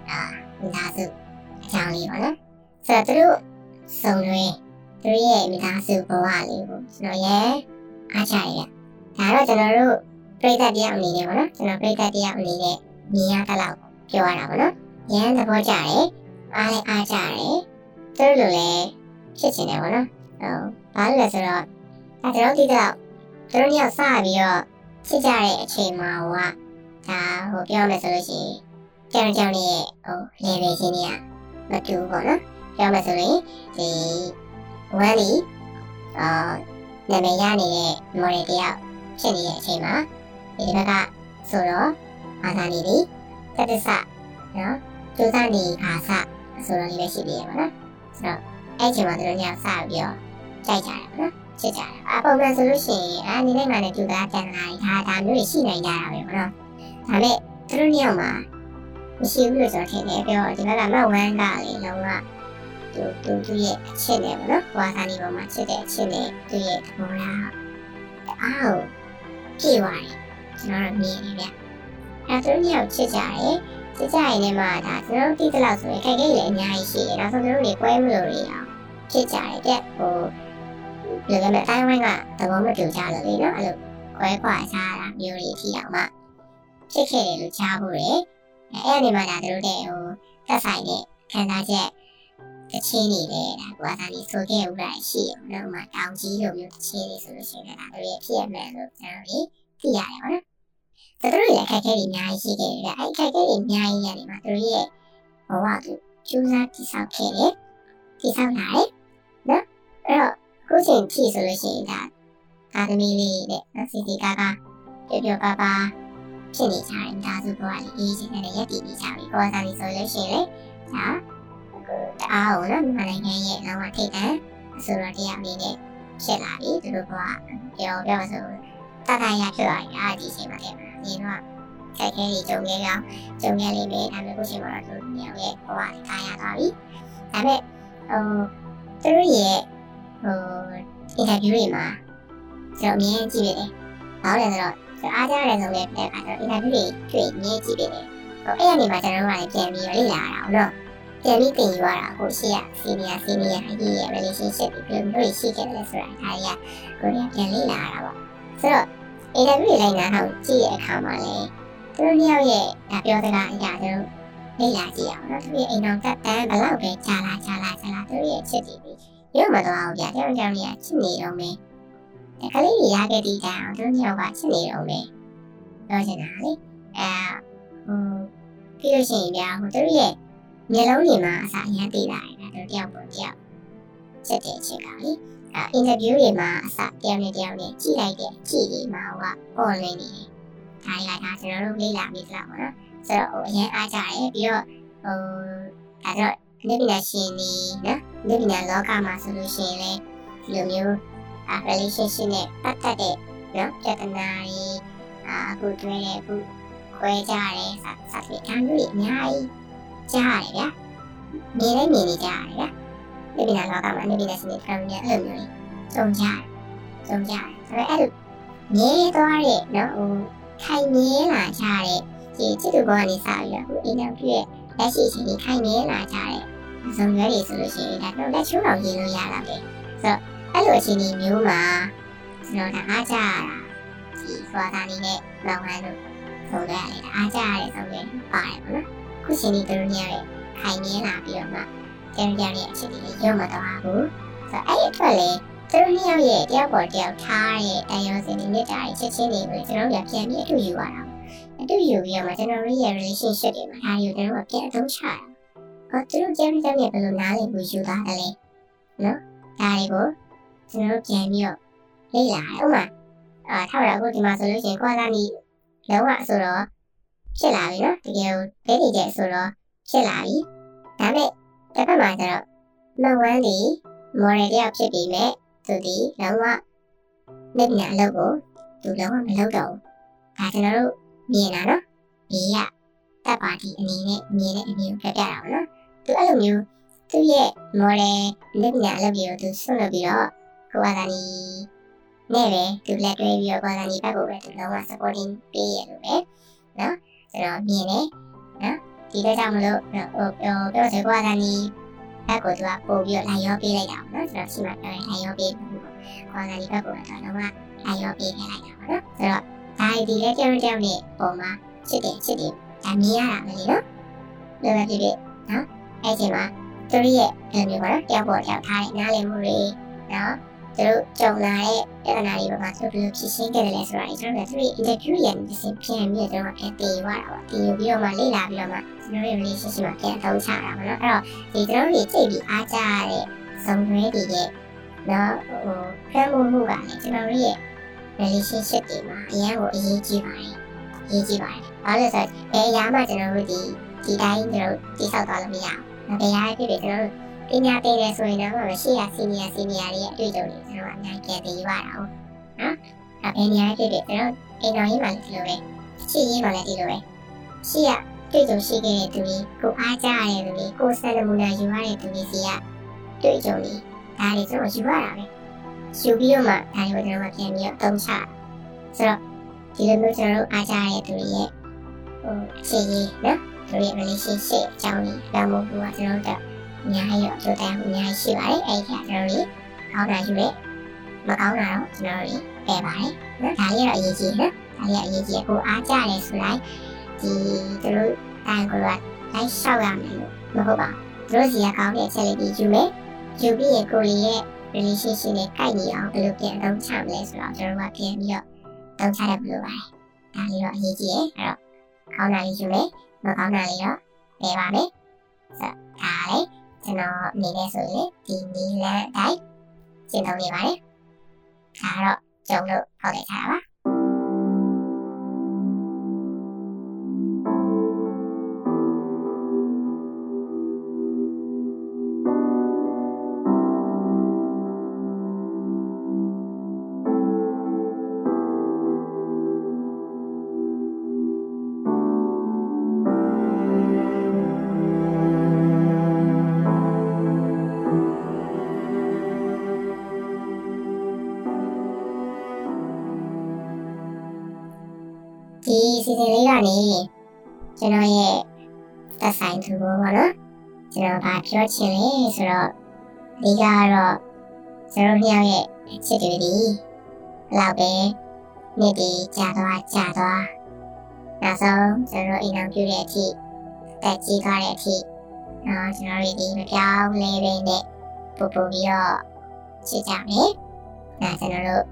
အာမိသားစုအကြောင်းလေးပေါ့နော်။ဆိုတော့သူတို့စုံတွေ သူရဲ့မိသားစုဘဝလေးကိုကျွန်တော်ရဲ့အားချရရဒါတော့ကျွန်တော်တို့ပြိတ္တတရားအနေနဲ့ပေါ့နော်ကျွန်တော်ပြိတ္တတရားအနေနဲ့မြင်ရတဲ့လောက်ပြောရတာပေါ့နော်ရန်သဘောကျတယ်အားလည်းအားကျတယ်သူတို့လိုလည်းဖြစ်ချင်တယ်ပေါ့နော်ဟုတ်ဘာလို့လဲဆိုတော့အဲကျွန်တော်ဒီတော့သူတို့ညစပြီးတော့ဖြစ်ကြတဲ့အချိန်မှာဟိုကဒါဟိုပြောမယ်ဆိုလို့ရှိရင်ကြောင်ကြောင်လေးရဲ့ဟို level ချင်းတွေကမတူဘူးပေါ့နော်ပြောမယ်ဆိုရင်ဒီ ဝမ်းလီအာနာမည်ရနေတဲ့မော်ဒယ်တယောက်ဖြစ်နေတဲ့အချိန်မှာဒီဘက်ကဆိုတော့အာသာလီဒီတတဆနော်ကျိုးစားနေအာဆဆိုတော့လေးပဲရှိသေးတယ်ပေါ့နော်ဆိုတော့အဲ့ချိန်မှာတို့ညစပြီးတော့ကြိုက်ကြတယ်ပေါ့နော်ချစ်ကြတယ်အပုံမှန်ဆိုလို့ရှိရင်အာနေလိုက်မှလည်းကျိုးသားတန်လာတာဒါမျိုးတွေရှိနိုင်ကြတာပဲပေါ့နော်ဒါပေမဲ့တို့ညောင်မှာမရှိဘူးလို့ဆိုတော့ထင်တယ်ပြောဒီဘက်ကမဝမ်းကလေလုံးဝ သူသူသူရဲ့အချက်နဲ့ပေါ့နော်ဝါစာနီပေါ်မှာချက်တဲ့အချက်နဲ့သူရဲ့သဘောထားအားကိုကြည့်သွားတယ်ကျွန်တော်တို့မြင်နေဗျအဲသူတို့ညောက်ချက်ကြတယ်ချက်ကြရင်လည်းမှဒါကျွန်တော်တို့သိတဲ့လောက်ဆိုရင်ခိုက်ခိုက်လည်းအများကြီးရှိတယ်နောက်ဆုံးသူတို့တွေကွဲမလို့တွေအောင်ဖြစ်ကြတယ်တဲ့ဟိုဘယ်လိုလဲတိုင်းဝိုင်းကသဘောမတူကြလို့လေနော်အဲ့လိုကွဲကွာကြတာမျိုးတွေထီအောင်မှဖြစ်ခဲ့တယ်လို့ကြားဖို့ရယ်အဲ့အဲ့ဒီမှာဒါသူတို့တဲ့ဟိုသက်ဆိုင်တဲ့ခံစားချက် တချင်းနေတယ်ဒါကွာဒါဒီဆိုခဲ့ဥပဒေရှိတယ်နော်မှာတောင်ကြီးလိုမျိုးတချင်းတွေဆိုလို့ရှိရင်ဒါတို့ရဲ့ဖြစ်ရမယ်လို့ကျွန်တော်တို့သိရတယ်ပေါ့နော်သူတို့ရဲ့ခက်ခဲတွေအများကြီးရှိခဲ့တယ်အဲ့ခက်ခဲတွေအများကြီးရတယ်မှာသူတို့ရဲ့ဘဝကိုကျူးစားတည်ဆောက်ခဲ့တယ်တည်ဆောက်လာတယ်နော်အဲ့တော့ခုချိန်ကြည့်ဆိုလို့ရှိရင်ဒါကာသမီလေးနဲ့နော်စီစီကာကာပြောပြောပါပါဖြစ်နေကြတယ်ဒါဆိုဘဝလေးအေးချင်တဲ့ရက်တည်နေကြပြီကိုယ်စားနေဆိုလို့ရှိရင်လေဒါ တအားကိုနော်မြန်မာနိုင်ငံရဲ့လောကထိပ်တန်းအစိုးရတရားအနေနဲ့ဖြစ်လာပြီသူတို့ကပြောပြောဆိုတတရဖြစ်သွားပြီအားဒီချိန်မှာတည်းမှာဒီတော့ခက်ခဲကြီးကြုံခဲ့ကြောင်းကြုံခဲ့လိမ့်မယ်ဒါပေမဲ့ခုချိန်မှာတော့သူညောင်ရဲ့ဘဝကာရသွားပြီဒါပေမဲ့ဟိုသူတို့ရဲ့ဟိုအင်တာဗျူးတွေမှာကျွန်တော်အမြင်ကြည့်ရတယ်ဘာလို့လဲဆိုတော့အားကြရတဲ့ဆုံးလေးတဲ့အခါကျတော့အင်တာဗျူးတွေတွေ့မြင်ကြည့်ရတယ်ဟိုအဲ့ရနေမှာကျွန်တော်တို့ကလည်းပြန်ပြီးတော့လေ့လာရအောင်နော် ပြန်ပြီးတင်ယူရတာဟိုရှိရ senior senior အကြီးရဲ့ relationship တွေဘယ်လိုရှိခဲ့လဲဆိုတာဒါတွေကကိုရီးယားပြန်လေ့လာရတာပေါ့ဆိုတော့ AW လိုက်နာအောင်ကြည့်ရအခါမှာလေသူတို့နှစ်ယောက်ရဲ့ဒါပြောစကားအရာတို့လေ့လာကြည့်အောင်နော်သူရဲ့အိမ်တော်တက်တန်းဘလောက်ပဲကြာလာကြာလာကြာလာသူရဲ့ချစ်တည်ပြီးရုံမတော်အောင်ဗျာတောင်တောင်ကြီးချစ်နေတော့မယ်ကလေးကြီးရခဲ့တဲ့တိုင်အောင်သူတို့နှစ်ယောက်ကချစ်နေတော့မယ်ပြောချင်တာလေအဲဟိုပြီးလို့ရှိရင်ဗျာဟိုသူတို့ရဲ့ မျက်လုံးတွေမှာအစာအရန်သိလာတယ်ဒါတို့တယောက်ပေါ်တယောက်ချက်တဲ့အချက်ကလေအဲအင်တာဗျူးတွေမှာအစာတယောက်နဲ့တယောက်နဲ့ကြည့်လိုက်တဲ့ကြည့်တွေမှာဟိုကပေါ်နေနေတယ်ဒါရတာကျွန်တော်တို့လေ့လာပြီးတော့ပေါ့နော်ဆိုတော့ဟိုအရင်အားကြတယ်ပြီးတော့ဟိုဒါတော့နေပညာရှင်နေနော်နေပညာလောကမှာဆိုလို့ရှိရင်လေဒီလိုမျိုးအာ relationship နဲ့ပတ်သက်တဲ့နော်ပြဿနာတွေအာအခုတွေ့တဲ့အခုခွဲကြတယ်စသဖြင့်ဒါမျိုးတွေအများကြီး ကြားရတယ်ဗျာနေလည်းနေနေကြရတယ်ဗျာနေပညာလောကမှာနေပညာရှင်တွေခံရအဲ့လိုမျိုးစုံကြတယ်စုံကြတယ်ဆိုတော့အဲ့လိုငြင်းသွားတဲ့နော်ဟိုခိုင်မြဲလာကြတဲ့ဒီချစ်သူဘောကနေစပြီးတော့ဟိုအိမ်နောက်ပြည့်လက်ရှိအချိန်ကြီးခိုင်မြဲလာကြတဲ့ဇုံရွယ်တွေဆိုလို့ရှိရင်ဒါတော့လက်ချိုးတော်ရေးလို့ရတာပဲဆိုတော့အဲ့လိုအခြေအနေမျိုးမှာကျွန်တော်ဒါအားကြရတာဒီသွားတာနေနဲ့လောင်ဟန်တို့ဆိုတော့လည်းအားကြရတဲ့ဆုံးတွေပါတယ်ပေါ့နော် ခုချိန်ဒီတို့ညရဲ့ခိုင်မြဲလာပြီးတော့မှကျန်ကြရဲ့အခြေအနေရုံမတော့ဘူးဆိုတော့အဲ့အတွက်လေသူတို့နှစ်ယောက်ရဲ့တယောက်ပေါ်တယောက်ထားတဲ့တရားစင်တွေနဲ့တားချက်ချင်းတွေကိုကျွန်တော်တို့ပြန်ပြီးအတူယူရတာအတူယူပြီးတော့မှကျွန်တော်တို့ရဲ့ relationship တွေမှာဒါတွေကိုကျွန်တော်တို့ပြန်အသုံးချရတာ။အော်သူတို့ကြမ်းကြမ်းနဲ့ဘယ်လိုနားလည်ဖို့ယူသားတယ်လဲ။နော်။ဒါတွေကိုကျွန်တော်တို့ပြန်ပြီးတော့လေ့လာရအောင်ပါ။အာထောက်ရအခုဒီမှာဆိုလို့ရှိရင်ကွာလာနီလုံးဝဆိုတော့ ဖြစ်လာပြီနော်။တကယ်ကိုဒိတ်ကြဆိုတော့ဖြစ်လာပြီ။ဒါပေမဲ့တစ်ဖက်မှာကျတော့မဝန်းဒီမော်ရယ်တယောက်ဖြစ်ပြီးမဲ့သူဒီလုံးဝမျက်နှာအလုပ်ကိုသူလုံးဝမလုပ်တော့ဘူး။ဒါကျွန်တော်တို့မြင်တာနော်။ဒီကတပ်ပါတီအနေနဲ့မြင်တဲ့အမြင်ကိုပြပြတာပေါ့နော်။သူအဲ့လိုမျိုးသူ့ရဲ့ model လက်ညာအလုပ်တွေကိုသူဆွလုပ်ပြီးတော့ကိုဝါဒနီနဲ့ပဲသူလက်တွဲပြီးတော့ကိုဝါဒနီဘက်ကိုပဲသူလုံးဝ supporting ပေးရလို့ပဲနော်။ ကျွန်တော်မြင်တယ်နော်။ဒီတော့ကြောင့်မလို့ဟိုပြောပြောစကွာဒနီဘက်ကိုသူကပို့ပြီးတော့လိုက်ရောပေးလိုက်တာပေါ့နော်ကျွန်တော်ရှိမှပြောရင်လိုက်ရောပေးခေါ်လာဒီဘက်ကိုတော့တော့လိုက်ရောပေးခဲ့လိုက်တာပေါ့နော်ဆိုတော့ဒါဒီလက်ကြောင်ကြောင်နဲ့ပုံမှာချစ်တယ်ချစ်တယ်ဒါမြင်ရတာပဲလေနော်လိုပဲဖြစ်ဖြစ်နော်အဲ့ဒီမှာသူတို့ရဲ့အဲမျိုးပါတော့တယောက်ပေါ်တယောက်ထားတဲ့နားလည်မှုတွေနော် သူတို့ကြုံလာတဲ့ပြဿနာတွေပေါ်မှာသူတို့ဘယ်လိုဖြေရှင်းခဲ့တယ်လဲဆိုတာကျွန်တော်တို့သူတို့ interview ရတဲ့စင်ပြန်ပြီးတော့ကျွန်တော်ပြန်တင်သွားတာပေါ့တင်ပြီးတော့မှလေ့လာပြီးတော့မှကျွန်တော်တို့ relationship မှာပြန်အသုံးချတာပေါ့နော်အဲ့တော့ဒီကျွန်တော်တို့ကြိတ်ပြီးအားကြရတဲ့ဇုံတွေတွေရဲ့နော်ဟိုဖမ်းမှုမှုကလည်းကျွန်တော်တို့ရဲ့ relationship တွေမှာအရင်ကအရေးကြီးပါတယ်အရေးကြီးပါတယ်ဘာလို့လဲဆိုတော့ဘယ်အရာမှကျွန်တော်တို့ဒီဒီတိုင်းကျွန်တော်တို့တိဆောက်သွားလို့မရဘူးဘယ်အရာဖြစ်ဖြစ်ကျွန်တော်တို့ ပညာသင်တယ်ဆိုရင်တော့မရှိရစီနီယာစီနီယာတွေရဲ့အတွေ့အကြုံတွေကျွန်တော်အများကြီးပြန်ပြီးရတာဟုတ်နော်အဲဘယ်နေရာဖြစ်ဖြစ်ကျွန်တော်အိမ်တော်ကြီးမှလည်းဒီလိုပဲရှိရင်းမှလည်းဒီလိုပဲရှိရတွေ့ကြုံရှိခဲ့တဲ့သူတွေကိုအားကြရတဲ့သူတွေကိုစံနမူနာယူရတဲ့သူတွေစီကတွေ့ကြုံတွေဒါတွေကျွန်တော်ယူရတာပဲယူပြီးတော့မှဒါတွေကိုကျွန်တော်ပြန်ပြီးတော့သုံးချဆိုတော့ဒီလိုမျိုးကျွန်တော်တို့အားကြရတဲ့သူတွေရဲ့ဟိုအခြေကြီးနော်သူရဲ့ relationship အကြောင်းကြီးလမ်းမို့ကကျွန်တော်တို့ အများကြီးတော့ကြိုးတန်းအများကြီးရှိပါတယ်အဲ့ဒီကကျွန်တော်တို့ကောင်းတာယူတယ်မကောင်းတာတော့ကျွန်တော်တို့ပယ်ပါတယ်နော်ဒါလေးတော့အရေးကြီးနော်ဒါလေးအရေးကြီးကိုအားကြတယ်ဆိုလိုက်ဒီသူတို့တိုင်ကိုကလိုက်လျှောက်ရမယ်လို့မဟုတ်ပါသူတို့စီကကောင်းတဲ့အချက်လေးတွေယူမယ်ယူပြီးရင်ကိုယ်ရဲ့ relationship နဲ့ကိုက်ညီအောင်ဘယ်လိုပြန်အသုံးချမလဲဆိုတော့ကျွန်တော်ကပြန်ပြီးတော့သုံးချရလို့ပါတယ်ဒါလေးတော့အရေးကြီးရဲ့အဲ့တော့ကောင်းတာလေးယူမယ်မကောင်းတာလေးတော့ပယ်ပါမယ်ဆိုတော့ဒါလေး ကျွန်တော်အနေနဲ့ဆိုရင်ဒီနီလန်အတိုင်းကျင့်သုံးနေပါတယ်ဒါတော့ကျုံလို့ဟောက်လိုက်ထားတာပါ ကနေကျွန်တော်ရဲ့သက်ဆိုင်သူပေါ့နော်ကျွန်တော်ဗာပြောချင်လဲဆိုတော့ဒီကတော့ကျွန်တော်ညရဲ့ချစ်တွေဒီလောက်ပဲနေ့ဒီကြာသွားကြာသွားနောက်ဆုံးကျွန်တော်အိမ်အောင်ပြုတဲ့အထိတက်ကြီးသွားတဲ့အထိနော်ကျွန်တော်ဒီမပြောင်းလဲပဲနဲ့ပူပူပြီးတော့ချစ်ကြမယ်။ဒါကျွန်တော်တို့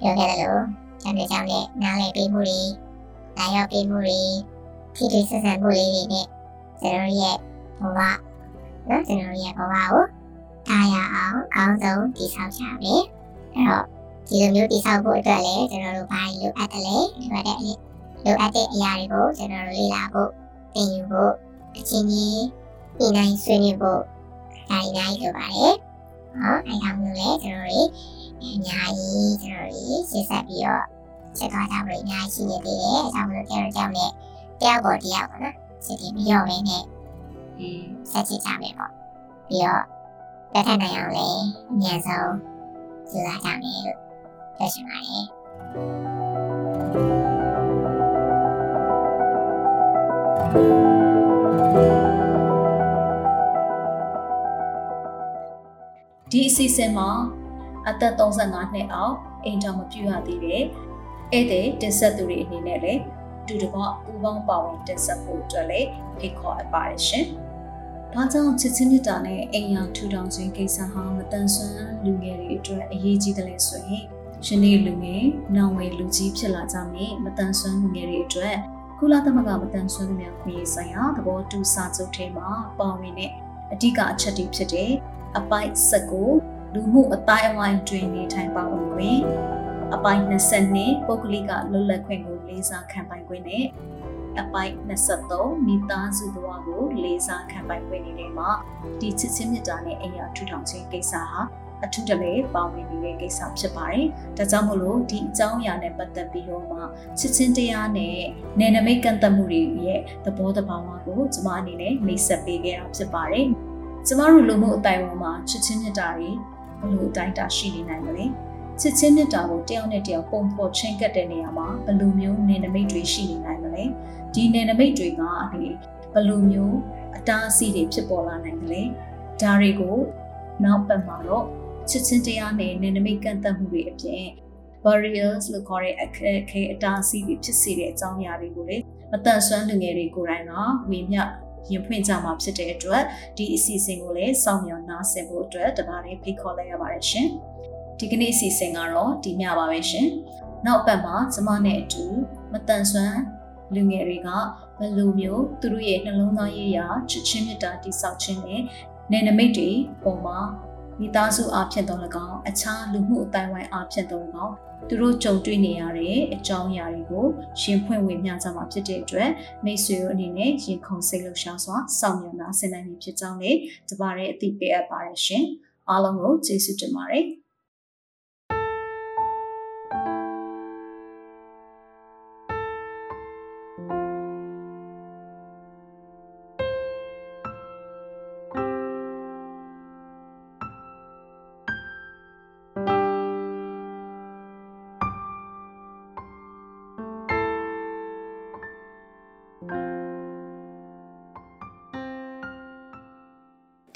ပြောခဲ့တယ်လို့ကျန်တဲ့ကြောင့်လည်းနားလည်ပေးမှုတွေ လာရောက်ပေးမှုတွေထိထိဆက်ဆံမှုလေးတွေနဲ့ကျွန်တော်ရဲ့ဘဝနော်ကျွန်တော်ရဲ့ဘဝကိုတာယာအောင်အကောင်းဆုံးတည်ဆောက်ကြမယ်အဲ့တော့ဒီလိုမျိုးတည်ဆောက်ဖို့အတွက်လည်းကျွန်တော်တို့ဘာလိုအပ်တယ်လဲလိုအပ်တဲ့လိုအပ်တဲ့အရာတွေကိုကျွန်တော်တို့လေ့လာဖို့သင်ယူဖို့အချင်းချင်းဒီနိုင်ဆွေးနွေးဖို့ဒါအများကြီးလိုပါတယ်ဟောအဲ့ဒါမျိုးလေကျွန်တော်တို့အများကြီးကျွန်တော်တို့ရှင်းဆက်ပြီးတော့ ချက်သွားကြဖို့အများကြီးရှိနေသေးတယ်အဲကြောင့်မလို့ကျွန်တော်ကြောင့်လည်းတယောက်ပေါ်တယောက်ပေါ့နော်စစ်တီပြီးတော့ပဲနဲ့อืมဆက်ချကြမယ်ပေါ့ပြီးတော့တက်ထနိုင်အောင်လည်းအများဆုံးကြိုးစားကြမယ်လို့ပြောချင်ပါတယ်ဒီအစီအစဉ်မှာအသက်35နှစ်အောက်အိမ်တော်မပြုရသေးတဲ့ ဧည့်သည်တင်ဆက်သူတွေအနေနဲ့လည်းအတူတကွပူးပေါင်းပါဝင်တင်ဆက်ဖို့အတွက်လည်းဖိတ်ခေါ်အပ်ပါတယ်ရှင်။ဒါကြောင့်ချစ်ချင်းမြတ်တာနဲ့အိမ်ယာထူထောင်ခြင်းကိစ္စဟာမတန်ဆွမ်းလူငယ်တွေအတွက်အရေးကြီးတယ်လဲဆိုရင်ယနေ့လူငယ်နောင်ဝယ်လူကြီးဖြစ်လာကြမယ်မတန်ဆွမ်းလူငယ်တွေအတွက်ကုလသမဂ္ဂမတန်ဆွမ်းသူများခွင့်ရေးဆိုင်ရာသဘောတူစာချုပ်ထဲမှာပါဝင်တဲ့အဓိကအချက်တွေဖြစ်တဲ့အပိုက်၁၉လူမှုအတိုင်းအဝိုင်းတွင်နေထိုင်ပါဝင်ခွင့် အပိုက်22ပုဂ္ဂလိကလွတ်လပ်ခွင့်ကိုလေးစားခံပိုင်ခွင့်နဲ့အပိုက်23မိသားစုတော်ကိုလေးစားခံပိုင်ခွင့်နေတဲ့မှာဒီချစ်ချင်းမြတ်တာနဲ့အိမ်ယာထူထောင်ခြင်းကိစ္စဟာအထူးတလဲပါဝင်နေတဲ့ကိစ္စဖြစ်ပါတယ်။ဒါကြောင့်မို့လို့ဒီအကြောင်းအရာနဲ့ပတ်သက်ပြီးတော့မှချစ်ချင်းတရားနဲ့နယ်နိမိတ်ကန့်သတ်မှုတွေရဲ့သဘောတဘာဝကိုကျွန်မအနေနဲ့မိတ်ဆက်ပေးခဲ့တာဖြစ်ပါတယ်။ကျွန်မတို့လူမှုအတိုင်းအဝန်မှာချစ်ချင်းမြတ်တာတွေဘယ်လိုအတိုင်းတာရှိနေနိုင်မလဲ။ ချစ်ချင်းမြတ်တာကိုတယောက်နဲ့တယောက်ပုံဖော်ချင်းကပ်တဲ့နေရာမှာဘယ်လိုမျိုးနယ်နိမိတ်တွေရှိနေနိုင်မလဲ။ဒီနယ်နိမိတ်တွေကဒီဘယ်လိုမျိုးအတားအဆီးတွေဖြစ်ပေါ်လာနိုင်မလဲ။ဒါတွေကိုနောက်ပတ်မှာတော့ချစ်ချင်းတရားနဲ့နယ်နိမိတ်ကန့်သတ်မှုတွေအပြင် barriers လို့ခေါ်တဲ့အခက်အခဲအတားအဆီးတွေဖြစ်စေတဲ့အကြောင်းအရာတွေကိုလေမတန်ဆွမ်းလူငယ်တွေကိုယ်တိုင်ကဝေမျှရင်ဖွင့်ကြမှာဖြစ်တဲ့အတွက်ဒီအစီအစဉ်ကိုလည်းစောင့်မျှော်နားဆင်ဖို့အတွက်တပါးလေးဖိတ်ခေါ်လိုက်ရပါတယ်ရှင် ဒီကနေ့အစီအစဉ်ကတော့ဒီညပါပဲရှင်နောက်ပတ်မှာကျမနဲ့အတူမတန်ဆွမ်းလူငယ်တွေကဘယ်လိုမျိုးသူတို့ရဲ့နှလုံးသားရေးရာချစ်ချင်းမြတ်တာတိဆောက်ခြင်းနဲ့နယ်နိမိတ်တွေပုံမှာမိသားစုအားဖြင့်တော့၎င်းအခြားလူမှုအတိုင်းဝိုင်းအားဖြင့်တော့၎င်းသူတို့ကြုံတွေ့နေရတဲ့အကြောင်းအရာတွေကိုရှင်ဖွင့်ဝေမျှကြမှာဖြစ်တဲ့အတွက်မိတ်ဆွေတို့အနေနဲ့ရင်ခုန်စိတ်လှုပ်ရှားစွာစောင့်မျှော်နာဆင်နိုင်ပြီဖြစ်ကြောင်းလည်းတပါတဲ့အသိပေးအပ်ပါတယ်ရှင်အားလုံးကိုကျေးဇူးတင်ပါတယ်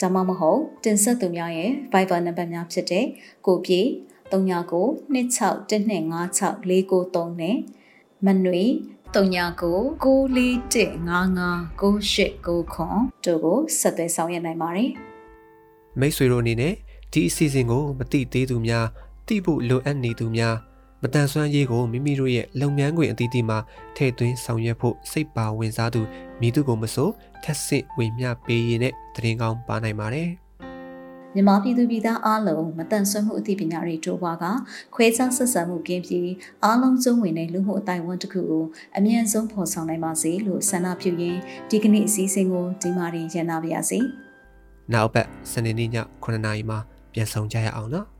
ဒါမှမဟုတ်တင်ဆက်သူများရဲ့ Viber နံပါတ်များဖြစ်တဲ့ကိုပြေ39 26125649နဲ့မနွေ39 941559899တို့ကိုဆက်သွယ်ဆောင်ရွက်နိုင်ပါတယ်မိတ်ဆွေတို့အနေနဲ့ဒီအစီအစဉ်ကိုမတိသေးသူများတိဖို့လိုအပ်နေသူများမ တန်ဆွမ်းရေးကိုမိမိတို့ရဲ့လုပ်ငန်းခွင်အသီးသီးမှာထည့်သွင်းဆောင်ရွက်ဖို့စိတ်ပါဝင်စားသူမိသူကိုမဆိုထက်ဆင့်ဝေမျှပေးရတဲ့တရင်ကောင်းပါနိုင်ပါတယ်မြန်မာပြည်သူပြည်သားအားလုံးမတန်ဆွမ်းမှုအသိပညာတွေတိုးပွားကခွဲခြားဆက်ဆံမှုကင်းပြီးအားလုံးစုံဝင်တဲ့လူမှုအတိုင်းအဝန်တစ်ခုကိုအမြင့်ဆုံးဖော်ဆောင်နိုင်ပါစေလို့ဆန္ဒပြုရင်းဒီကနေ့အစည်းအဝေးကိုဒီမှာရင်ရနာပါရစေ။နောက်ပတ်စနေနေ့ည9:00နာရီမှာပြန်ဆောင်ကြရအောင်နော်။